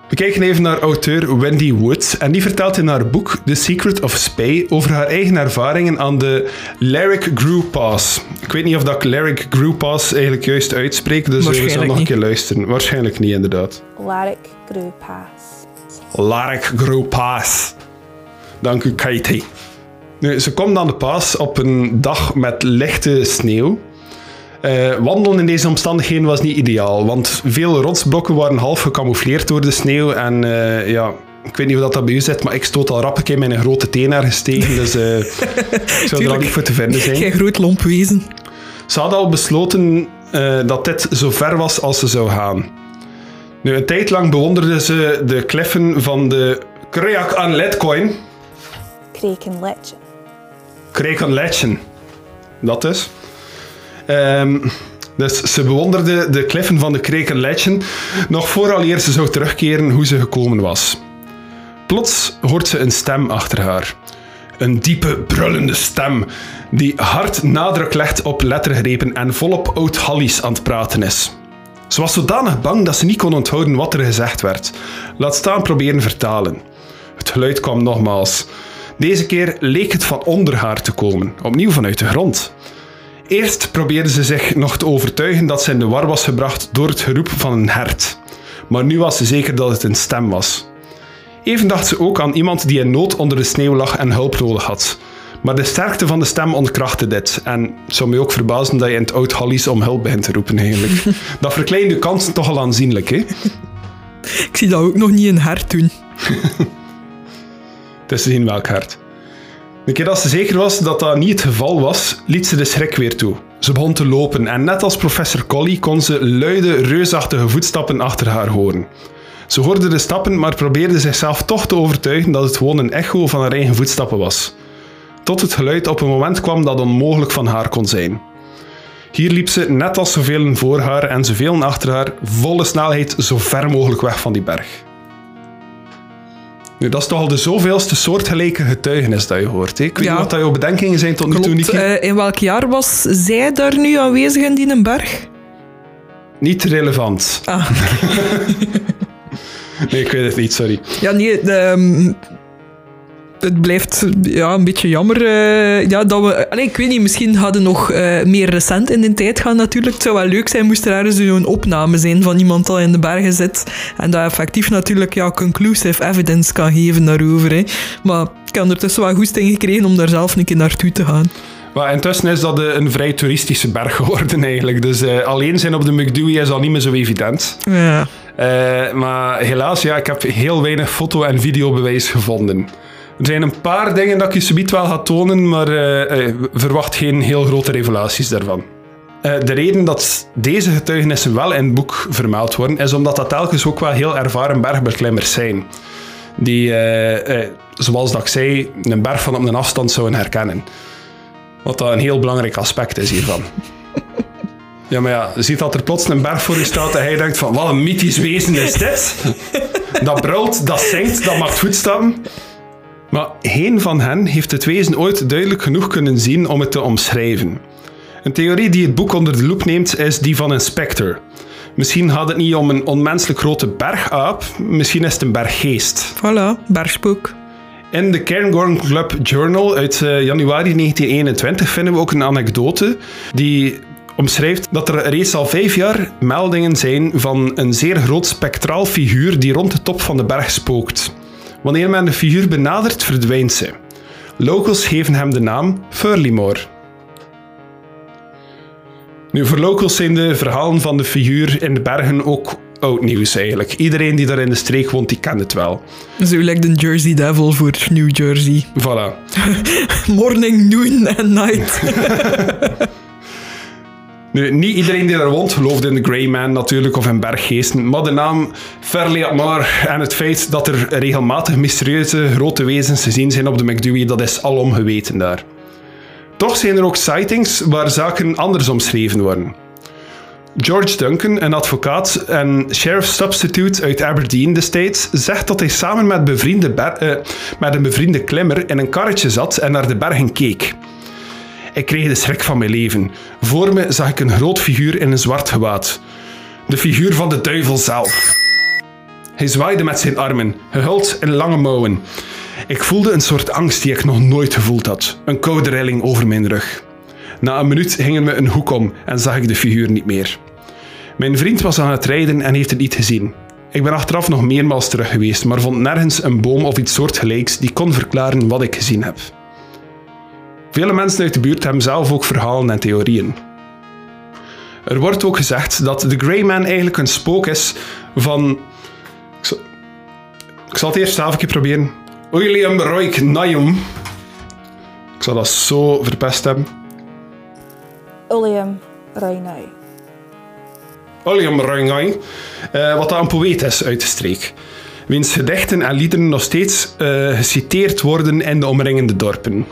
We kijken even naar auteur Wendy Woods en die vertelt in haar boek The Secret of Spay over haar eigen ervaringen aan de Lyric Grew Pass. Ik weet niet of dat ik Lyric Grew Pass eigenlijk juist uitspreek, dus we zullen nog een keer luisteren. Waarschijnlijk niet, inderdaad. Larrick grew pass. Lyric Grew Pass. Dank u, Katie. Nu, ze komt aan de paas op een dag met lichte sneeuw. Eh, wandelen in deze omstandigheden was niet ideaal, want veel rotsblokken waren half gecamoufleerd door de sneeuw. En eh, ja, ik weet niet hoe dat, dat bij u zit, maar ik stoot al rap een keer met een grote teen ergens tegen, dus eh, ik zou er al niet voor te vinden zijn. Geen groot lomp wezen. Ze hadden al besloten eh, dat dit zo ver was als ze zou gaan. Nu, een tijd lang bewonderden ze de kliffen van de Kreak aan Letcoin. Kreek aan Letchen. Dat is. Ehm, dus ze bewonderde de kliffen van de aan Letchen nog vooraleer ze zou terugkeren hoe ze gekomen was. Plots hoort ze een stem achter haar. Een diepe, brullende stem die hard nadruk legt op lettergrepen en volop oud-Hallies aan het praten is. Ze was zodanig bang dat ze niet kon onthouden wat er gezegd werd. Laat staan proberen vertalen. Het geluid kwam nogmaals. Deze keer leek het van onder haar te komen, opnieuw vanuit de grond. Eerst probeerde ze zich nog te overtuigen dat ze in de war was gebracht door het geroep van een hert. Maar nu was ze zeker dat het een stem was. Even dacht ze ook aan iemand die in nood onder de sneeuw lag en hulp nodig had. Maar de sterkte van de stem ontkrachtte dit. En het zou mij ook verbazen dat je in het oud Hallies om hulp begint te roepen eigenlijk. Dat verkleint de kansen toch al aanzienlijk, hè? Ik zie dat ook nog niet in hart doen. Het is te zien welk hart. De keer dat ze zeker was dat dat niet het geval was, liet ze de schrik weer toe. Ze begon te lopen en net als professor Collie kon ze luide, reusachtige voetstappen achter haar horen. Ze hoorde de stappen, maar probeerde zichzelf toch te overtuigen dat het gewoon een echo van haar eigen voetstappen was. Tot het geluid op een moment kwam dat onmogelijk van haar kon zijn. Hier liep ze, net als zoveel voor haar en zoveel achter haar, volle snelheid zo ver mogelijk weg van die berg. Nu, dat is toch al de zoveelste soortgelijke getuigenis dat je hoort. Hè? Ik weet Ja. niet wat dat jouw bedenkingen zijn tot nu toe. Nicky. Eh, in welk jaar was zij daar nu aanwezig in die berg? Niet relevant. Ah. Nee, ik weet het niet, sorry. Ja, nee, de, ehm, het blijft ja, een beetje jammer uh, ja, dat we... Allee, ik weet niet, misschien hadden nog uh, meer recent in de tijd gaan natuurlijk. Het zou wel leuk zijn moest er ergens zo'n opname zijn van iemand dat in de bergen zit en dat effectief natuurlijk ja, conclusive evidence kan geven daarover. Hè. Maar ik heb ondertussen wel goesting gekregen om daar zelf een keer naartoe te gaan. Maar intussen is dat een vrij toeristische berg geworden eigenlijk. Dus uh, alleen zijn op de McDewey is al niet meer zo evident. Ja. Maar helaas, ja, ik heb heel weinig foto- en videobewijs gevonden. Er zijn een paar dingen dat ik je subiet wel ga tonen, maar uh, verwacht geen heel grote revelaties daarvan. de reden dat deze getuigenissen wel in het boek vermeld worden, is omdat dat telkens ook wel heel ervaren bergbeklimmers zijn. Die, zoals dat ik zei, een berg van op een afstand zouden herkennen. Wat dat een heel belangrijk aspect is hiervan. Ja, maar ja, je ziet dat er plots een berg voor je staat en hij denkt van, wat een mythisch wezen is dit? Dat brult, dat zingt, dat maakt voetstappen. Maar geen van hen heeft het wezen ooit duidelijk genoeg kunnen zien om het te omschrijven. Een theorie die het boek onder de loep neemt is die van een specter. Misschien gaat het niet om een onmenselijk grote bergaap, misschien is het een berggeest. Voilà, bergspook. In de Cairngorm Club Journal uit uh, januari 1921 vinden we ook een anekdote die omschrijft dat er reeds al vijf jaar meldingen zijn van een zeer groot spectraal figuur die rond de top van de berg spookt. Wanneer men de figuur benadert, verdwijnt ze. Locals geven hem de naam Furlymore. Nu, voor locals zijn de verhalen van de figuur in de bergen ook oud nieuws eigenlijk. Iedereen die daar in de streek woont, die kent het wel. Zo lijkt de Jersey Devil voor New Jersey. Voilà. Morning, noon en night. Nu, niet iedereen die daar woont gelooft in de Grey Man natuurlijk of in berggeesten, maar de naam Fairly en het feit dat er regelmatig mysterieuze grote wezens te zien zijn op de McDewey, dat is alom geweten daar. Toch zijn er ook sightings waar zaken anders omschreven worden. George Duncan, een advocaat en sheriff substitute uit Aberdeen destijds, zegt dat hij samen met, bevriende uh, met een bevriende klimmer in een karretje zat en naar de bergen keek. Ik kreeg de schrik van mijn leven. Voor me zag ik een groot figuur in een zwart gewaad. De figuur van de duivel zelf. Hij zwaaide met zijn armen, gehuld in lange mouwen. Ik voelde een soort angst die ik nog nooit gevoeld had. Een koude rilling over mijn rug. Na een minuut gingen we een hoek om en zag ik de figuur niet meer. Mijn vriend was aan het rijden en heeft het niet gezien. Ik ben achteraf nog meermaals terug geweest, maar vond nergens een boom of iets soortgelijks die kon verklaren wat ik gezien heb. Vele mensen uit de buurt hebben zelf ook verhalen en theorieën. Er wordt ook gezegd dat de Grey Man eigenlijk een spook is van. Ik zal, ik zal het eerst zelf een keer proberen. William Roik Nayum. Ik zal dat zo verpest hebben. William Roynay. William Roynay. Uh, wat een poëet is uit de streek. Wiens gedichten en liederen nog steeds uh, geciteerd worden in de omringende dorpen.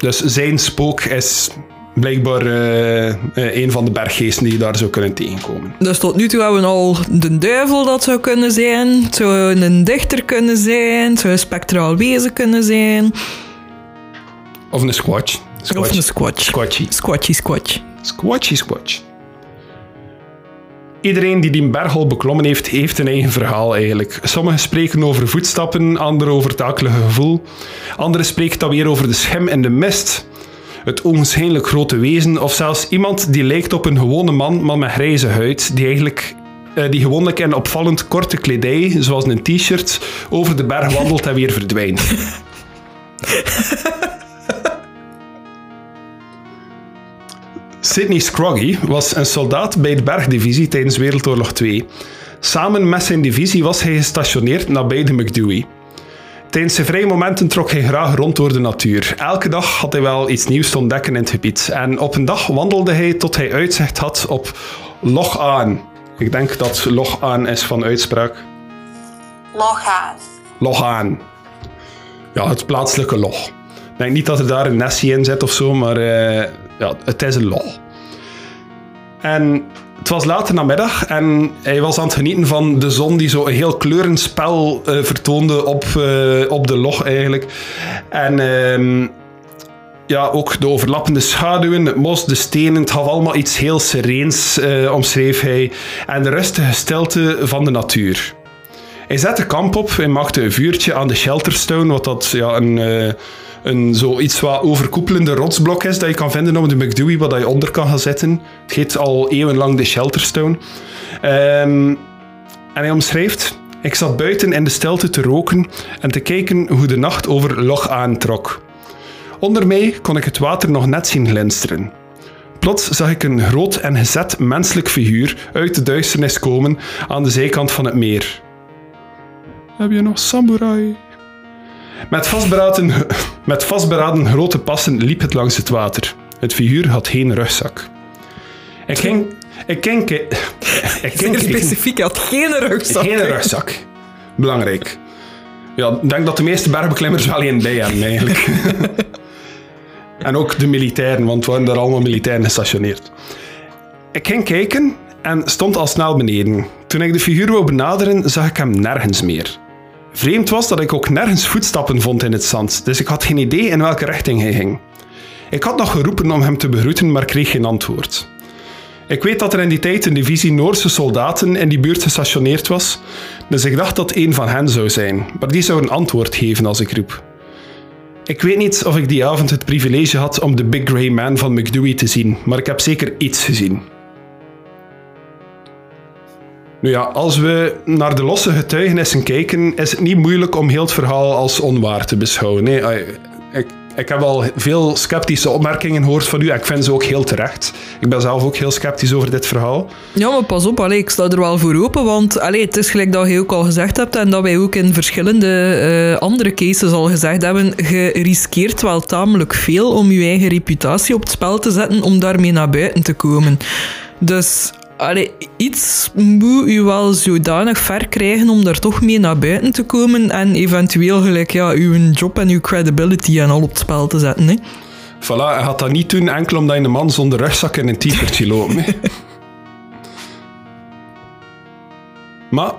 Dus zijn spook is blijkbaar uh, een van de berggeesten die je daar zou kunnen tegenkomen. Dus tot nu toe hebben we al de duivel dat zou kunnen zijn, het zou een dichter kunnen zijn, het zou een spectraal wezen kunnen zijn. Of een squatch. squatch. Of een squatch. Squatchy. Squatchy squatch. Squatchy squatch. Iedereen die die berg al beklommen heeft, heeft een eigen verhaal eigenlijk. Sommigen spreken over voetstappen, anderen over het akelige gevoel. Anderen spreken dan weer over de schim en de mist. Het onwaarschijnlijk grote wezen, of zelfs iemand die lijkt op een gewone man, maar met grijze huid, die eigenlijk uh, die gewoonlijk in opvallend korte kledij, zoals een t-shirt, over de berg wandelt en weer verdwijnt. Sidney Scroggy was een soldaat bij de Bergdivisie tijdens Wereldoorlog 2. Samen met zijn divisie was hij gestationeerd nabij de McDewey. Tijdens zijn vrije momenten trok hij graag rond door de natuur. Elke dag had hij wel iets nieuws te ontdekken in het gebied. En op een dag wandelde hij tot hij uitzicht had op Loch Aan. Ik denk dat Loch Aan is van uitspraak. Loch Aan. Loch Aan. Ja, het plaatselijke loch. Ik denk niet dat er daar een nessie in zit of zo, maar uh, ja, het is een loch. En het was later namiddag en hij was aan het genieten van de zon die zo een heel kleurenspel uh, vertoonde op, uh, op de log eigenlijk. En uh, ja, ook de overlappende schaduwen, het mos, de stenen, het had allemaal iets heel sereens, uh, omschreef hij. En de rustige stilte van de natuur. Hij zette kamp op en maakte een vuurtje aan de Shelterstone, wat dat ja, een, een zoiets wat overkoepelende rotsblok is dat je kan vinden op de McDewey, wat je onder kan gaan zetten. Het heet al eeuwenlang de Shelterstone. Um, en hij omschrijft... Ik zat buiten in de stilte te roken en te kijken hoe de nacht over Loch aantrok. Onder mij kon ik het water nog net zien glinsteren. Plots zag ik een groot en gezet menselijk figuur uit de duisternis komen aan de zijkant van het meer. Heb je nog samurai? Met vastberaden, met vastberaden grote passen liep het langs het water. Het figuur had geen rugzak. Ik ging... Ik ging... Ik ging specifiek, had geen rugzak. Geen rugzak. Belangrijk. Ja, ik denk dat de meeste bergbeklimmers wel een bij hebben, eigenlijk. en ook de militairen, want we waren daar allemaal militairen gestationeerd. Ik ging kijken en stond al snel beneden. Toen ik de figuur wou benaderen, zag ik hem nergens meer. Vreemd was dat ik ook nergens voetstappen vond in het zand, dus ik had geen idee in welke richting hij ging. Ik had nog geroepen om hem te begroeten, maar kreeg geen antwoord. Ik weet dat er in die tijd een divisie Noorse soldaten in die buurt gestationeerd was, dus ik dacht dat een van hen zou zijn, maar die zou een antwoord geven als ik roep. Ik weet niet of ik die avond het privilege had om de Big Grey Man van McDewey te zien, maar ik heb zeker iets gezien. Nu ja, als we naar de losse getuigenissen kijken, is het niet moeilijk om heel het verhaal als onwaar te beschouwen. Nee, ik, ik heb al veel sceptische opmerkingen gehoord van u. Ik vind ze ook heel terecht. Ik ben zelf ook heel sceptisch over dit verhaal. Ja, maar pas op, allee, ik sta er wel voor open. Want allee, het is gelijk dat je ook al gezegd hebt en dat wij ook in verschillende uh, andere cases al gezegd hebben. Je riskeert wel tamelijk veel om je eigen reputatie op het spel te zetten om daarmee naar buiten te komen. Dus allee, iets moet u wel zodanig ver krijgen om daar toch mee naar buiten te komen en eventueel gelijk ja, uw job en uw credibility en al op het spel te zetten. Hè. Voilà, hij gaat dat niet doen enkel omdat je een man zonder rugzak en een t-shirtje loopt. maar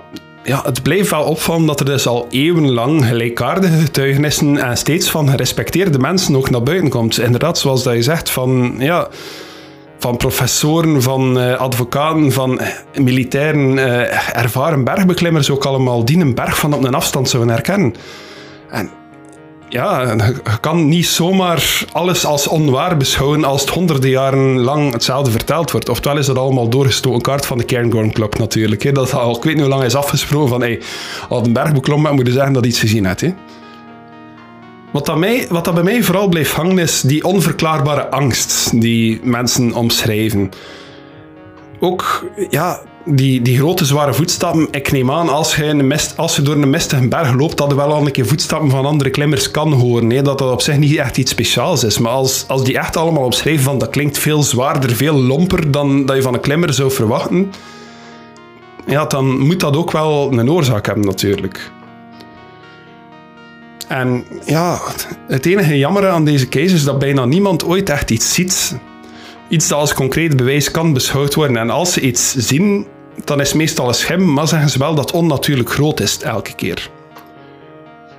ja, het blijft wel opvallen dat er dus al eeuwenlang gelijkaardige getuigenissen en steeds van gerespecteerde mensen ook naar buiten komt. Inderdaad, zoals dat je zegt, van ja van professoren, van uh, advocaten, van militairen, uh, ervaren bergbeklimmers ook allemaal die een berg van op een afstand zouden herkennen. En ja, je kan niet zomaar alles als onwaar beschouwen als het honderden jaren lang hetzelfde verteld wordt. Oftewel is dat allemaal doorgestoken kaart van de Cairngorm Club natuurlijk. Hè. Dat al, ik weet niet hoe lang is afgesproken van hey, als een berg beklommen moet je zeggen dat iets gezien hebt. Hè. Wat, dat mij, wat dat bij mij vooral blijft hangen is die onverklaarbare angst die mensen omschrijven. Ook ja, die, die grote zware voetstappen. Ik neem aan, als je, als door een mistige berg loopt, dat je wel al een keer voetstappen van andere klimmers kan horen. Hè? Dat dat op zich niet echt iets speciaals is. Maar als, als die echt allemaal omschrijven van dat klinkt veel zwaarder, veel lomper dan dat je van een klimmer zou verwachten, ja, dan moet dat ook wel een oorzaak hebben natuurlijk. En ja, het enige jammer aan deze case is dat bijna niemand ooit echt iets ziet. Iets dat als concreet bewijs kan beschouwd worden. En als ze iets zien, dan is het meestal een schim, maar zeggen ze wel dat het onnatuurlijk groot is elke keer.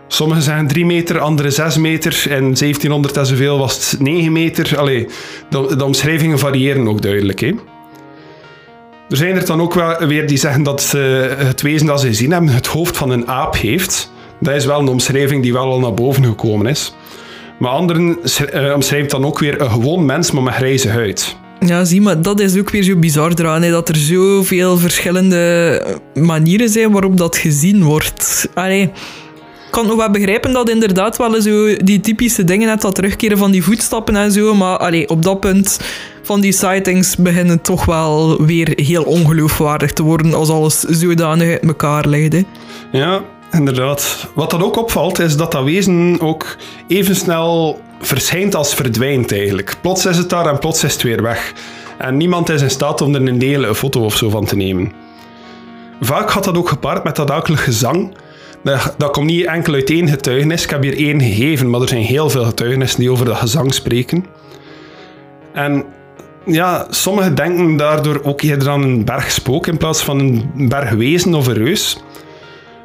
Sommigen zeggen 3 meter, andere 6 meter. In 1700 en zoveel was het 9 meter. Allee, de, omschrijvingen variëren ook duidelijk. Hè? Er zijn er dan ook wel weer die zeggen dat het wezen dat ze gezien hebben het hoofd van een aap heeft. Dat is wel een omschrijving die wel al naar boven gekomen is. Maar anderen uh, omschrijven dan ook weer een gewoon mens, maar met grijze huid. Ja, zie, maar dat is ook weer zo bizar eraan, hè, dat er zoveel verschillende manieren zijn waarop dat gezien wordt. Allee, ik kan nog wel begrijpen dat inderdaad wel zo die typische dingen, net dat terugkeren van die voetstappen en zo, maar allee, op dat punt van die sightings beginnen toch wel weer heel ongeloofwaardig te worden als alles zodanig uit elkaar ligt. Hè. Ja, Inderdaad. Wat dan ook opvalt, is dat dat wezen ook even snel verschijnt als verdwijnt eigenlijk. Plots is het daar en plots is het weer weg. En niemand is in staat om er een deel een foto of zo van te nemen. Vaak gaat dat ook gepaard met dat akelige gezang. Dat, dat komt niet enkel uit één getuigenis. Ik heb hier één gegeven, maar er zijn heel veel getuigenissen die over dat gezang spreken. En ja, sommigen denken daardoor ook eerder aan een bergspook in plaats van een bergwezen of een reus.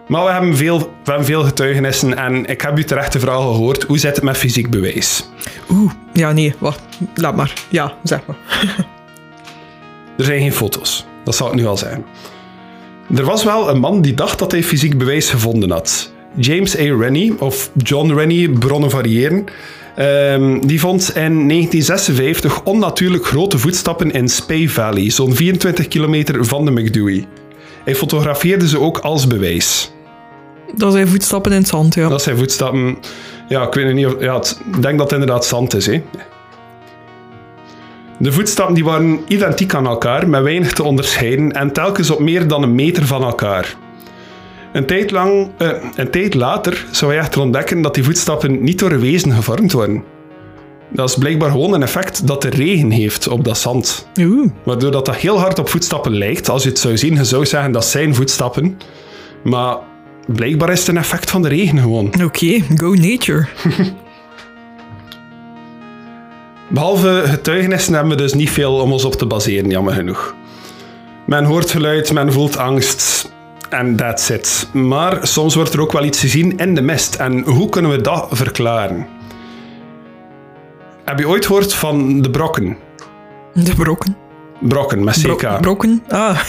Maar we hebben, veel, we hebben veel getuigenissen en ik heb u terecht de vraag gehoord. Hoe zit het met fysiek bewijs? Oeh, ja, nee, wacht. Laat maar. Ja, zeg maar. er zijn geen foto's. Dat zal ik nu al zijn. Er was wel een man die dacht dat hij fysiek bewijs gevonden had. James A. Rennie, of John Rennie, bronnen variëren. Ehm, die vond in 1956 onnatuurlijk grote voetstappen in Spey Valley, zo'n 24 kilometer van de McDewey. Hij fotografeerde ze ook als bewijs. Dat zijn voetstappen in het zand, ja. Dat zijn voetstappen. Ja, ik weet niet of. Ja, het- ik denk dat het inderdaad zand is. Hè. De voetstappen die waren identiek aan elkaar, met weinig te onderscheiden en telkens op meer dan een meter van elkaar. Een tijd, lang, eh, een tijd later zou hij echter ontdekken dat die voetstappen niet door een wezen gevormd worden. Dat is blijkbaar gewoon een effect dat de regen heeft op dat zand. Oeh, Waardoor dat, dat heel hard op voetstappen lijkt. Als je het zou zien, je zou zeggen dat zijn voetstappen. Maar blijkbaar is het een effect van de regen gewoon. oké, go nature. Behalve getuigenissen hebben we dus niet veel om ons op te baseren, jammer genoeg. Men hoort geluid, men voelt angst en that's it. Maar soms wordt er ook wel iets gezien in de mist. En hoe kunnen we dat verklaren? Heb je ooit gehoord van de brokken? De brokken. Brokken, met Bro- CK. brokken? Ah.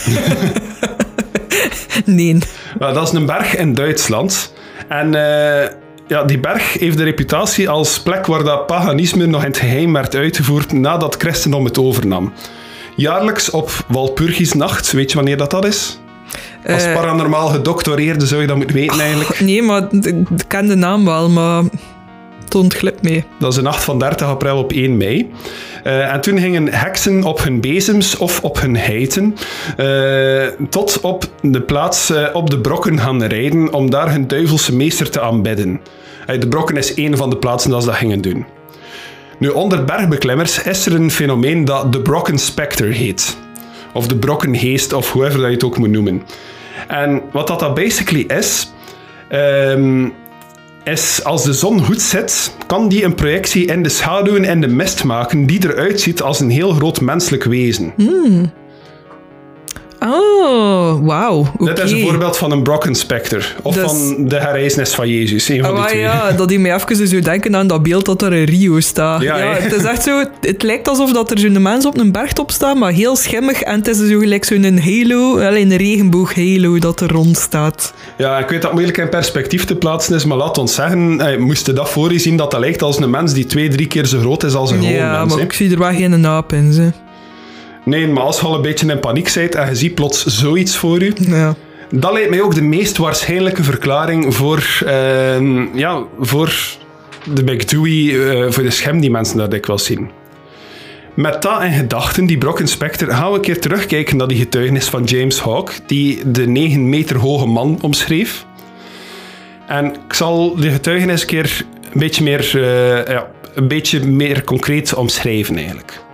nee. Nou, dat is een berg in Duitsland. En eh, ja, die berg heeft de reputatie als plek waar dat paganisme nog in het geheim werd uitgevoerd nadat christendom het overnam. Jaarlijks op Walpurgisnacht, weet je wanneer dat, dat is? Als Eh, paranormaal gedoctoreerde zou je dat moeten weten eigenlijk. Nee, maar ik ken de naam wel, maar het mee. Dat is de nacht van 30 april op 1 mei. Eh, en toen gingen heksen op hun bezems of op hun heiten eh, tot op de plaats eh, op de brokken gaan rijden om daar hun duivelse meester te aanbidden. De brokken is één van de plaatsen dat ze dat gingen doen. Nu, onder bergbeklimmers is er een fenomeen dat de Brocken Spectre heet. Of de Brokkengeest, of hoever dat je het ook moet noemen. En wat dat, dat basically is, ehm, is als de zon goed zit, kan die een projectie in de schaduwen en de mist maken die eruit ziet als een heel groot menselijk wezen. Oh, wauw. Dit is een voorbeeld van een Brocken Spectre. Of Dus- van de herreizenis van Jezus. Een van Ah, die maar twee. ja, dat die mij even zo denken aan dat beeld dat er in Rio staat. Ja, Ja, het is echt zo... Het lijkt alsof dat er zo'n mens op een bergtop staat, maar heel schimmig. En het is zo gelijk zo'n halo, alleen een regenboog halo dat er rond staat. Ja, ik weet dat het moeilijk in perspectief te plaatsen is, maar laat ons zeggen, eh, moest je dat voor je zien dat dat lijkt als een mens die twee, drie keer zo groot is als een gewoon ja, mens. maar hè. ik zie er wel geen naap in, ze. Nee, maar als je al een beetje in paniek bent en je ziet plots zoiets voor je, Ja. Dat lijkt mij ook de meest waarschijnlijke verklaring voor, ehm, ja, voor de McDewey, eh, voor de schem die mensen daar dikwijls zien. Met dat in gedachten, die Brock Inspector, gaan we een keer terugkijken naar die getuigenis van James Hawke, die de 9 meter hoge man omschreef. En ik zal de getuigenis een keer een beetje meer, eh, ja, een beetje meer concreet omschrijven eigenlijk.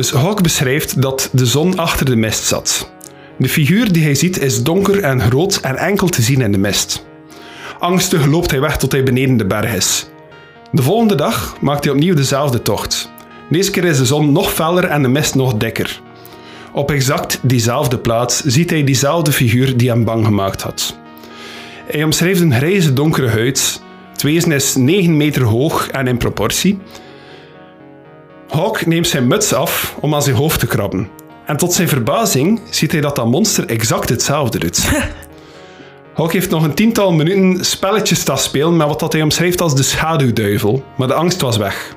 Dus Hawke beschrijft dat de zon achter de mist zat. De figuur die hij ziet is donker en groot en enkel te zien in de mist. Angstig loopt hij weg tot hij beneden de berg is. De volgende dag maakt hij opnieuw dezelfde tocht. Deze keer is de zon nog feller en de mist nog dikker. Op exact diezelfde plaats ziet hij diezelfde figuur die hem bang gemaakt had. Hij omschrijft een grijze donkere huid. Het wezen is 9 meter hoog en in proportie. Hawk neemt zijn muts af om aan zijn hoofd te krabben. En tot zijn verbazing ziet hij dat dat monster exact hetzelfde doet. Hawk heeft nog een tiental minuten spelletjes staan spelen met wat dat hij omschrijft als de schaduwduivel, maar de angst was weg.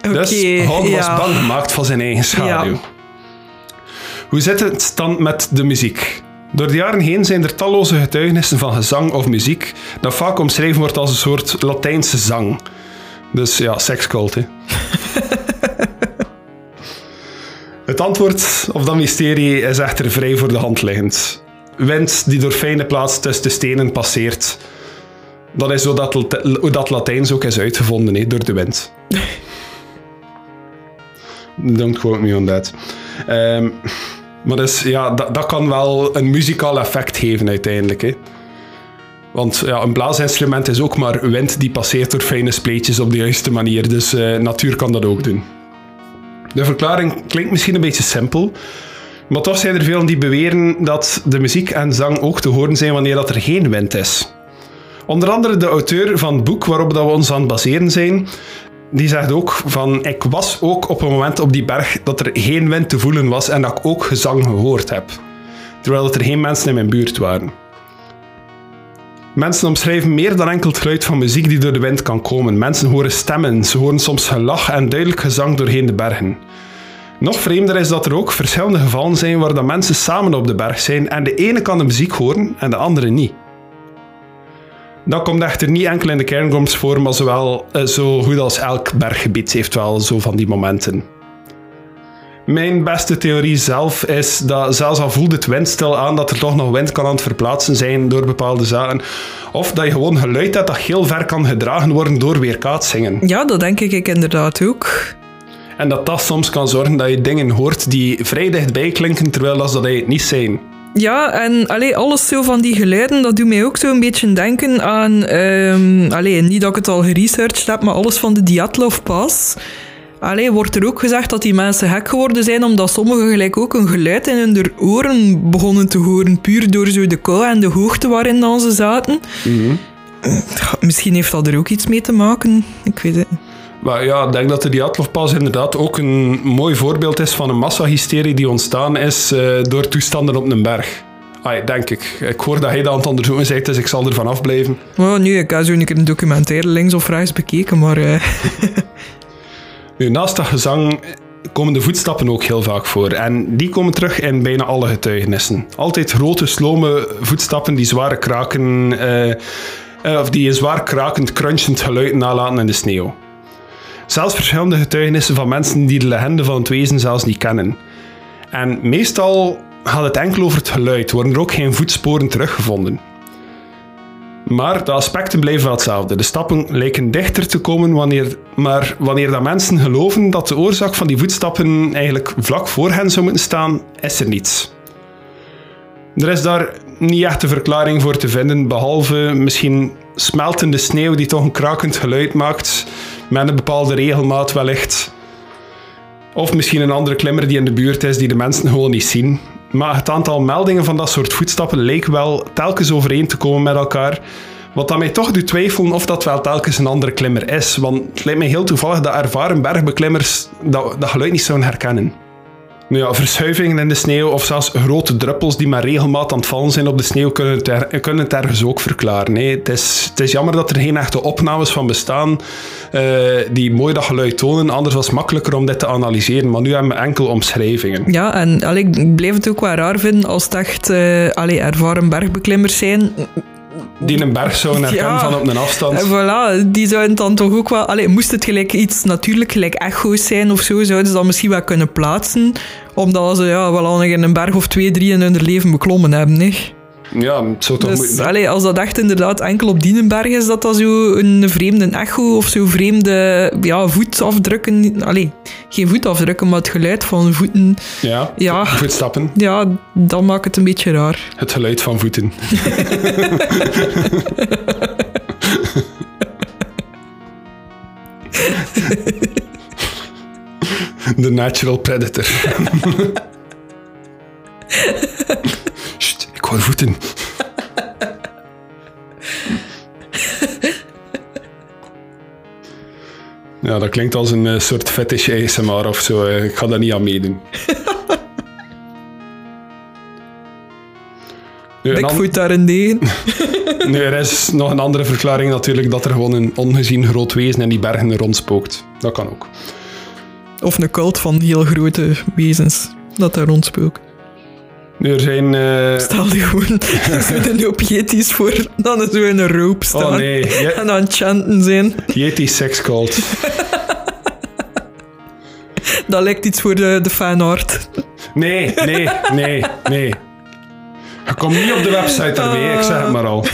Dus Hawk was bang gemaakt van zijn eigen schaduw. Ja. Hoe zit het dan met de muziek? Door de jaren heen zijn er talloze getuigenissen van gezang of muziek dat vaak omschreven wordt als een soort Latijnse zang. Dus ja, sekscult, hè. Het antwoord op dat mysterie is echter vrij voor de hand liggend. Wind die door fijne plaats tussen de stenen passeert. Dat is hoe dat, hoe dat Latijns ook is uitgevonden, door de wind. Don't quote me on that. Ehm, maar dus, ja, dat, dat kan wel een muzikaal effect geven uiteindelijk. Want ja, een blaasinstrument is ook maar wind die passeert door fijne spleetjes op de juiste manier. Dus eh, natuur kan dat ook doen. De verklaring klinkt misschien een beetje simpel. Maar toch zijn er veel die beweren dat de muziek en zang ook te horen zijn wanneer dat er geen wind is. Onder andere de auteur van het boek waarop dat we ons aan het baseren zijn, die zegt ook van ik was ook op een moment op die berg dat er geen wind te voelen was en dat ik ook gezang gehoord heb. terwijl er geen mensen in mijn buurt waren. Mensen omschrijven meer dan enkel het geluid van muziek die door de wind kan komen. Mensen horen stemmen, ze horen soms gelach en duidelijk gezang doorheen de bergen. Nog vreemder is dat er ook verschillende gevallen zijn waar dat mensen samen op de berg zijn en de ene kan de muziek horen en de andere niet. Dat komt echter niet enkel in de cairngorms voor, maar zowel, eh, zo goed als elk berggebied heeft wel zo van die momenten. Mijn beste theorie zelf is dat zelfs al voelt het windstil aan dat er toch nog wind kan aan het verplaatsen zijn door bepaalde zaken, of dat je gewoon geluid hebt dat heel ver kan gedragen worden door weerkaatsingen. Ja, dat denk ik inderdaad ook. En dat dat soms kan zorgen dat je dingen hoort die vrij dichtbij klinken, terwijl dat ze dat het niet zijn. Ja, en allee, alles zo van die geluiden, dat doet mij ook zo een beetje denken aan... allee, niet dat ik het al geresearched heb, maar alles van de Dyatlov Pass. Allee, wordt er ook gezegd dat die mensen gek geworden zijn omdat sommigen gelijk ook een geluid in hun oren begonnen te horen, puur door zo de kou en de hoogte waarin dan ze zaten. Eh, Misschien heeft dat er ook iets mee te maken, ik weet het niet. Maar ja, ik denk dat de Dyatlov-pas inderdaad ook een mooi voorbeeld is van een massahysterie die ontstaan is eh, door toestanden op een berg. Denk ik. Ik hoor dat hij dat aan het onderzoeken zegt, dus ik zal ervan afblijven. Oh, nu, ik heb zo een keer een documentaire links of rechts bekeken, maar... eh, Naast dat gezang komen de voetstappen ook heel vaak voor. En die komen terug in bijna alle getuigenissen. Altijd grote, slome voetstappen die zware kraken... eh, eh, of die een zwaar krakend, crunchend geluid nalaten in de sneeuw. Zelfs verschillende getuigenissen van mensen die de legende van het wezen zelfs niet kennen. En meestal gaat het enkel over het geluid, worden er ook geen voetsporen teruggevonden. Maar de aspecten blijven hetzelfde. De stappen lijken dichter te komen, wanneer, maar wanneer dat mensen geloven dat de oorzaak van die voetstappen eigenlijk vlak voor hen zou moeten staan, is er niets. Er is daar niet echt een verklaring voor te vinden, behalve misschien smeltende sneeuw die toch een krakend geluid maakt, met een bepaalde regelmaat wellicht. Of misschien een andere klimmer die in de buurt is die de mensen gewoon niet zien. Maar het aantal meldingen van dat soort voetstappen leek wel telkens overeen te komen met elkaar. Wat dat mij toch doet twijfelen of dat wel telkens een andere klimmer is. Want het lijkt mij heel toevallig dat ervaren bergbeklimmers dat, dat geluid niet zouden herkennen. Ja, verschuivingen in de sneeuw of zelfs grote druppels die maar regelmatig aan het vallen zijn op de sneeuw kunnen het, kunnen het ergens ook verklaren. Nee, het, is, het is jammer dat er geen echte opnames van bestaan eh, die mooi dat geluid tonen. Anders was het makkelijker om dit te analyseren. Maar nu hebben we enkel omschrijvingen. Ja, en allee, ik blijf het ook wel raar vinden als het echt allee, ervaren bergbeklimmers zijn. Die een berg zouden herkennen Ja. van op een afstand. En voilà, die zouden dan toch ook wel... Allee, moest het gelijk iets natuurlijk, gelijk echo's zijn of zo, zouden ze dat misschien wel kunnen plaatsen. Omdat ze ja, wel al nog in een berg of twee, drie in hun leven beklommen hebben. Hè. Ja, het zou toch Dus moeten... allee, als dat echt inderdaad enkel op Dienenberg is, dat dat zo een vreemde echo of zo vreemde ja, voetafdrukken... Allee, geen voetafdrukken, maar het geluid van voeten... Ja, Ja. voetstappen. Ja, dat maakt het een beetje raar. Het geluid van voeten. The natural predator. Hoor voeten. Ja, dat klinkt als een eh, soort fetish ASMR of zo. Ik ga daar niet aan meedoen. Bigfoot daarentegen. nu, er is nog een andere verklaring natuurlijk dat er gewoon een ongezien groot wezen in die bergen rondspookt. Dat kan ook. Of een cult van heel grote wezens dat daar rondspookt. Nu, er zijn... eh, Stel je gewoon zo'n hoop yetis voor, dan is in een roop staan. Oh nee, je- En aan het chanten zijn. Yeti sex cult. Dat lijkt iets voor de, de fanart. Nee, nee, nee, nee. Je komt niet op de website ermee, ik zeg het maar al.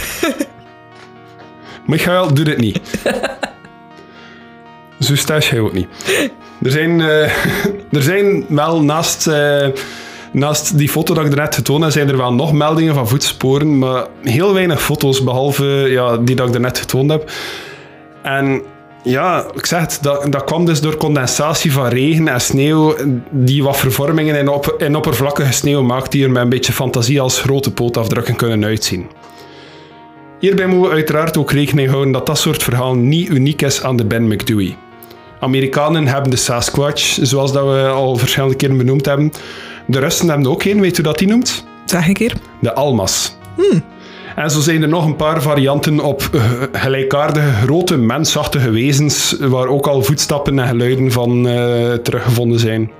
Michael, doe dit niet. Zo stash hij ook niet. Er zijn, eh, er zijn wel naast, eh, naast die foto dat ik net getoond heb, zijn er wel nog meldingen van voetsporen, maar heel weinig foto's, behalve ja, die dat ik net getoond heb. En ja, ik zeg het, dat, dat kwam dus door condensatie van regen en sneeuw, die wat vervormingen in, op, in oppervlakkige sneeuw maakt, die er met een beetje fantasie als grote pootafdrukken kunnen uitzien. Hierbij moeten we uiteraard ook rekening houden dat dat soort verhaal niet uniek is aan de Ben McDewey. Amerikanen hebben de Sasquatch, zoals dat we al verschillende keren benoemd hebben. De Russen hebben er ook een, weet u dat die noemt? Zeg een keer. De Almas. En zo zijn er nog een paar varianten op eh, gelijkaardige grote mensachtige wezens, waar ook al voetstappen en geluiden van eh, teruggevonden zijn.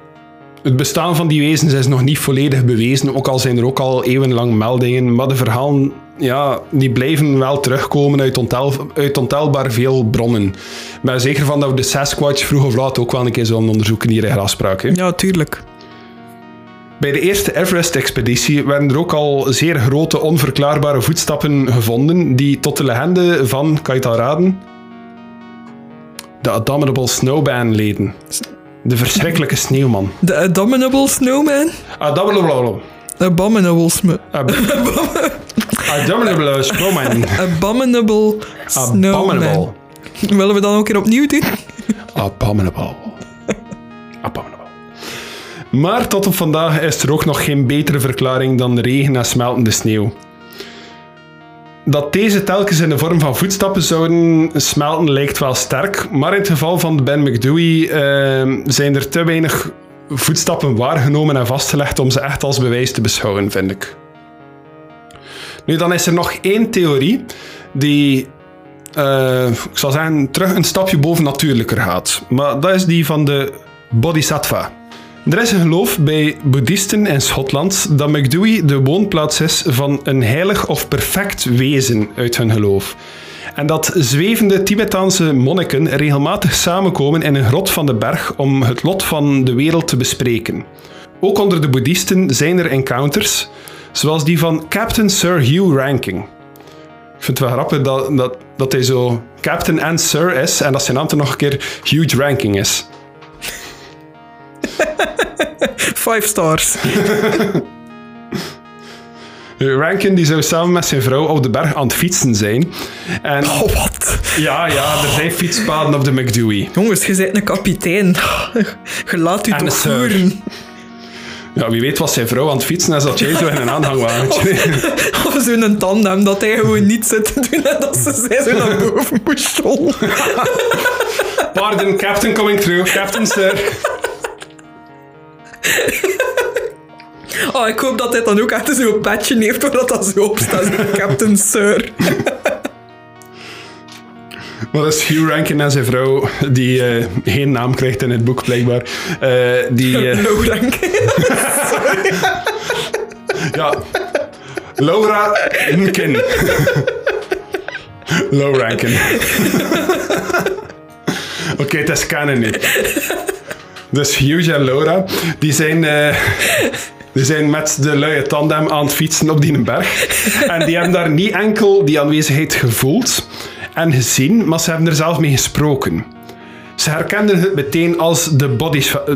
Het bestaan van die wezens is nog niet volledig bewezen, ook al zijn er ook al eeuwenlang meldingen, maar de verhalen ja, die blijven wel terugkomen uit, ontel, uit ontelbaar veel bronnen. Ik ben er zeker van dat we de Sasquatch vroeg of laat ook wel een keer zullen onderzoeken hier in Graspraak. hè. Ja, tuurlijk. Bij de eerste Everest-expeditie werden er ook al zeer grote onverklaarbare voetstappen gevonden die tot de legende van, kan je het al raden? De Abominable Snowman leden. De verschrikkelijke sneeuwman. De Abominable Snowman. Abominable, Abominable ab- Abominable Snowman. Abominable Snowman. Abominable. Willen we dan ook een keer opnieuw doen? Abominable. Abominable. Maar tot op vandaag is er ook nog geen betere verklaring dan regen en smeltende sneeuw. Dat deze telkens in de vorm van voetstappen zouden smelten lijkt wel sterk, maar in het geval van Ben McDewey eh, zijn er te weinig voetstappen waargenomen en vastgelegd om ze echt als bewijs te beschouwen, vind ik. Nu, dan is er nog één theorie die eh, ik zal zeggen, terug een stapje boven natuurlijker gaat. Maar dat is die van de Bodhisattva. Er is een geloof bij boeddhisten in Schotland dat McDewey de woonplaats is van een heilig of perfect wezen uit hun geloof. En dat zwevende Tibetaanse monniken regelmatig samenkomen in een grot van de berg om het lot van de wereld te bespreken. Ook onder de boeddhisten zijn er encounters, zoals die van Captain Sir Hugh Ranking. Ik vind het wel grappig dat, dat, dat hij zo captain en sir is en dat zijn naam nog een keer huge ranking is. Five stars. Rankin die zou samen met zijn vrouw op de berg aan het fietsen zijn. En Oh, wat? ja, ja, er zijn fietspaden op de McDewey. Jongens, je bent een kapitein. Je laat u En toch voeren. Ja, wie weet was zijn vrouw aan het fietsen en zat jij zo in een aanhangwagentje. Of zo'n tandem dat hij gewoon niet zit te doen en dat ze zij zo naar boven moest rollen. Pardon, captain coming through. Captain sir. Oh, ik hoop dat hij dan ook echt zo'n patje heeft waar dat, dat zo op staat. Zo, Captain Sir. Dat is Hugh Rankin en zijn vrouw, die eh, geen naam krijgt in het boek blijkbaar. Eh, die, eh, Low rank. Ja. Laura Nkin. Low ranking. Oké, het is canon nu. Dus Hugh en Laura, die zijn, eh, die zijn met de luie tandem aan het fietsen op die berg. En die hebben daar niet enkel die aanwezigheid gevoeld en gezien, maar ze hebben er zelf mee gesproken. Ze herkenden het meteen als de,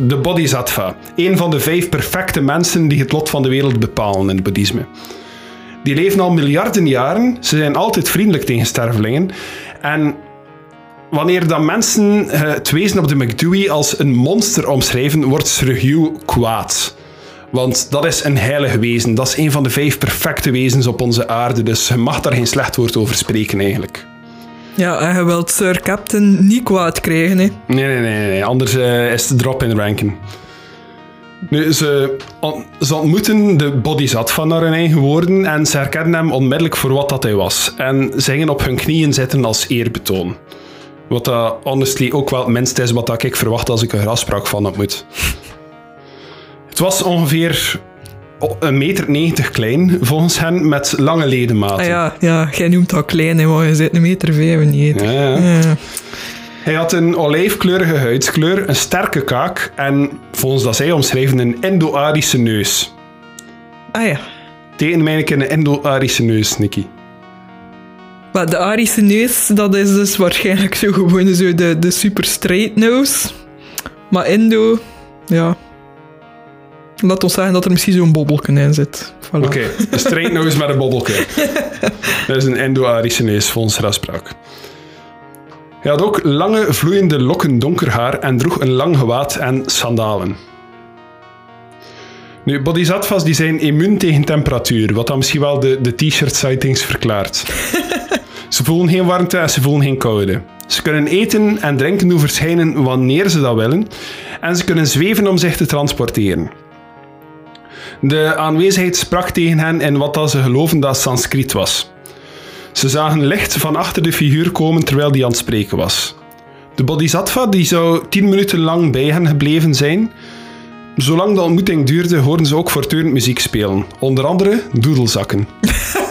de Bodhisattva, een van de vijf perfecte mensen die het lot van de wereld bepalen in het boeddhisme. Die leven al miljarden jaren, ze zijn altijd vriendelijk tegen stervelingen. En wanneer dan mensen eh, het wezen op de McDewey als een monster omschrijven, wordt Sir Hugh kwaad. Want dat is een heilig wezen, dat is een van de vijf perfecte wezens op onze aarde, dus je mag daar geen slecht woord over spreken eigenlijk. Ja, en je wilt Sir Captain niet kwaad krijgen, hè. Nee, nee, nee, nee. anders eh, is het drop in ranken. Nu, ze, on- ze ontmoeten de bodhisattva naar hun eigen woorden en ze herkennen hem onmiddellijk voor wat dat hij was. En ze gingen op hun knieën zitten als eerbetoon. Wat dat honestly ook wel het minst is wat dat ik verwacht als ik een graspraak van ontmoet. Het was ongeveer een meter negentig klein, volgens hen, met lange ledematen. Ah ja, ja, jij noemt dat klein, hè, maar je zit een meter 95. Ja, ja. Ja. Hij had een olijfkleurige huidskleur, een sterke kaak en, volgens dat zij omschrijven, een Indo-Arische neus. Ah ja. Teken mij een Indo-Arische neus, Nicky. Maar de Arische neus, dat is dus waarschijnlijk zo gewoon zo de, de super straight nose. Maar Indo, ja. Laat ons zeggen dat er misschien zo'n bobbelken in zit. Voilà. Oké, een straight nose met een bobbelke. Dat is een Indo-Arische neus, volgens Raspraak. Hij had ook lange, vloeiende lokken donker haar en droeg een lang gewaad en sandalen. Nu, bodhisattvas die zijn immuun tegen temperatuur, wat dan misschien wel de, de t-shirt sightings verklaart. ze voelen geen warmte en ze voelen geen koude. Ze kunnen eten en drinken doen verschijnen wanneer ze dat willen en ze kunnen zweven om zich te transporteren. De aanwezigheid sprak tegen hen in wat ze geloven dat Sanskriet was. Ze zagen licht van achter de figuur komen terwijl die aan het spreken was. De bodhisattva die zou tien minuten lang bij hen gebleven zijn. Zolang de ontmoeting duurde, hoorden ze ook voortdurend muziek spelen. Onder andere doedelzakken.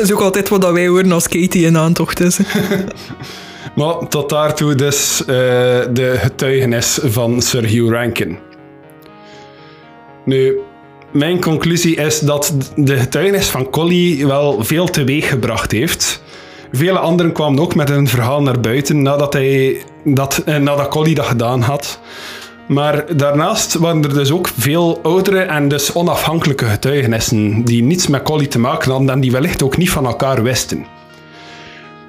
Dat is ook altijd wat wij horen als Katie in aantocht is. Maar tot daartoe dus eh, de getuigenis van Sir Hugh Rankin. Nu, mijn conclusie is dat de getuigenis van Collie wel veel teweeg gebracht heeft. Vele anderen kwamen ook met hun verhaal naar buiten nadat, hij, dat, eh, nadat Collie dat gedaan had. Maar daarnaast waren er dus ook veel oudere en dus onafhankelijke getuigenissen die niets met Collie te maken hadden en die wellicht ook niet van elkaar wisten.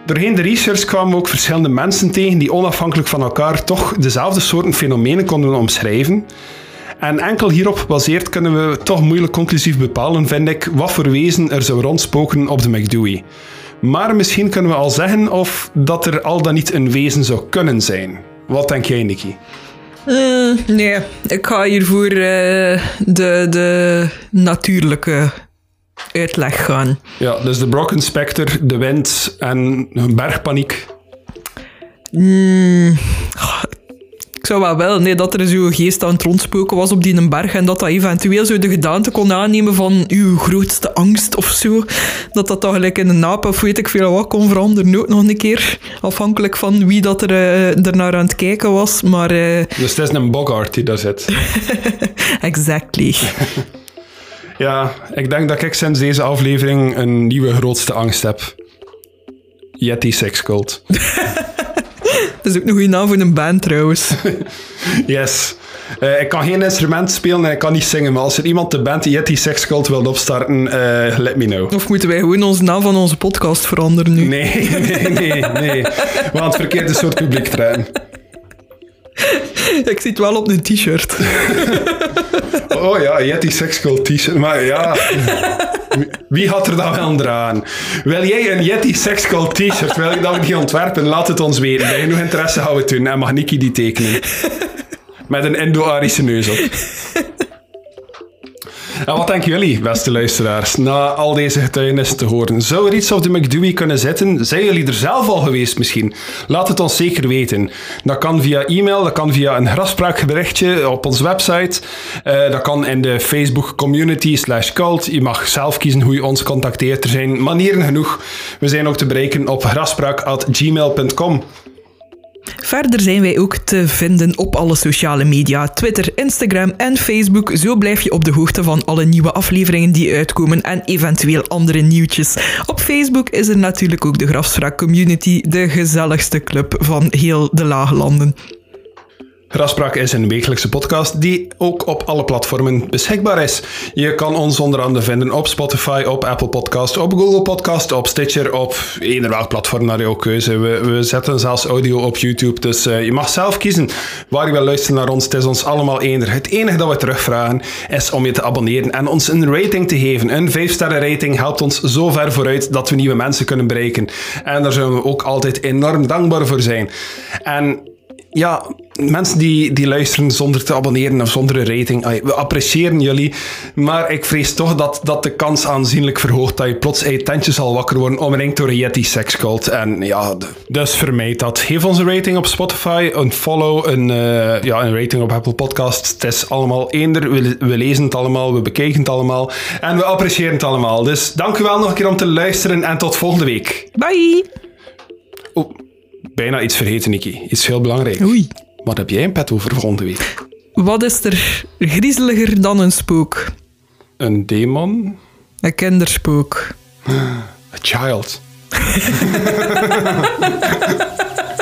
Doorheen de research kwamen we ook verschillende mensen tegen die onafhankelijk van elkaar toch dezelfde soorten fenomenen konden omschrijven. En enkel hierop gebaseerd kunnen we toch moeilijk conclusief bepalen, vind ik, wat voor wezen er zou rondspoken op de McDewey. Maar misschien kunnen we al zeggen of dat er al dan niet een wezen zou kunnen zijn. Wat denk jij, Nicky? Mm, nee, ik ga hier voor eh, de, de natuurlijke uitleg gaan. Ja, dus de Brocken Spectre, de wind en bergpaniek. Ik zou wel nee, dat er zo'n geest aan het rondspoken was op die een berg en dat dat eventueel zo de gedaante kon aannemen van uw grootste angst of zo. Dat dat dan gelijk in een naap of weet ik veel wat kon veranderen ook nog een keer. Afhankelijk van wie dat er, uh, er naar aan het kijken was. Maar uh, Dus het is een Bogart die daar zit. exactly. Ja, ik denk dat ik sinds deze aflevering een nieuwe grootste angst heb. Yeti Sex Cult. Dat is ook een goede naam voor een band trouwens. Yes. Uh, ik kan geen instrument spelen en ik kan niet zingen, maar als er iemand de band Yeti Sex Cult wil opstarten, uh, let me know. Of moeten wij gewoon onze naam van onze podcast veranderen nu? Nee, nee, nee, nee. We gaan het verkeerde soort publiek trekken. Ik zie het wel op een t-shirt. Oh ja, Yeti Cult t-shirt. Maar ja, wie had er dan wel aan? Wil jij een Yeti Sex Cult t-shirt? Wil ik dat we die ontwerpen? Laat het ons weten. Bij genoeg interesse gaan we het. En mag Nicky die tekenen. Met een Indo-Arische neus op. En wat denken jullie, beste luisteraars, na al deze getuigenissen te horen? Zou er iets op de McDewey kunnen zitten? Zijn jullie er zelf al geweest misschien? Laat het ons zeker weten. Dat kan via e-mail, dat kan via een grafspraakberichtje op onze website. Uh, dat kan in de Facebook community slash cult. Je mag zelf kiezen hoe je ons contacteert. Er zijn manieren genoeg. We zijn ook te bereiken op grafspraak.gmail.com. Verder zijn wij ook te vinden op alle sociale media, Twitter, Instagram en Facebook. Zo blijf je op de hoogte van alle nieuwe afleveringen die uitkomen en eventueel andere nieuwtjes. Op Facebook is er natuurlijk ook de Grafspraak Community, de gezelligste club van heel de Laaglanden. Grafspraak is een wekelijkse podcast die ook op alle platformen beschikbaar is. Je kan ons onder andere vinden op Spotify, op Apple Podcast, op Google Podcast, op Stitcher, op eender welk platform naar jouw keuze. We, we zetten zelfs audio op YouTube, dus uh, je mag zelf kiezen waar je wil luisteren naar ons. Het is ons allemaal eender. Het enige dat we terugvragen is om je te abonneren en ons een rating te geven. Een 5-sterren rating helpt ons zo ver vooruit dat we nieuwe mensen kunnen bereiken. En daar zullen we ook altijd enorm dankbaar voor zijn. En ja, mensen die, die luisteren zonder te abonneren of zonder een rating, we appreciëren jullie, maar ik vrees toch dat, dat de kans aanzienlijk verhoogt dat je plots uit je tentje zal wakker worden omringd door een Yeti sexcult. En ja, dus vermijd dat. Geef ons een rating op Spotify, een follow, een, uh, ja, een rating op Apple Podcasts. Het is allemaal eender. We, we lezen het allemaal, we bekijken het allemaal en we appreciëren het allemaal. Dus dank u wel nog een keer om te luisteren en tot volgende week. Bye! Oh bijna iets vergeten, Nicky. Iets heel belangrijk. Oei. Wat heb jij in pet over volgende week? Wat is er griezeliger dan een spook? Een demon? Een kinderspook. A child.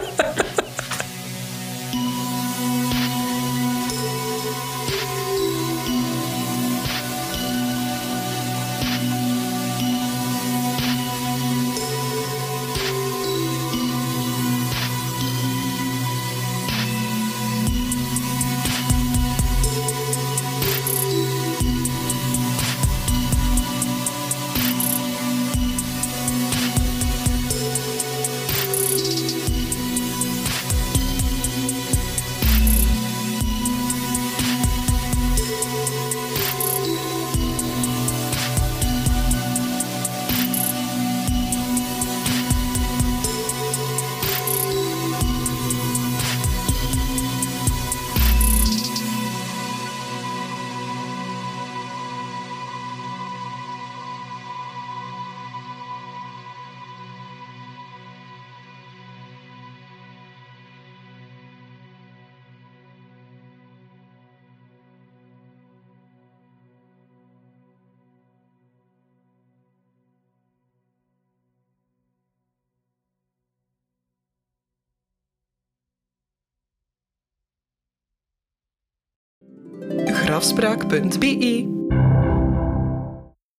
grafspraak.be.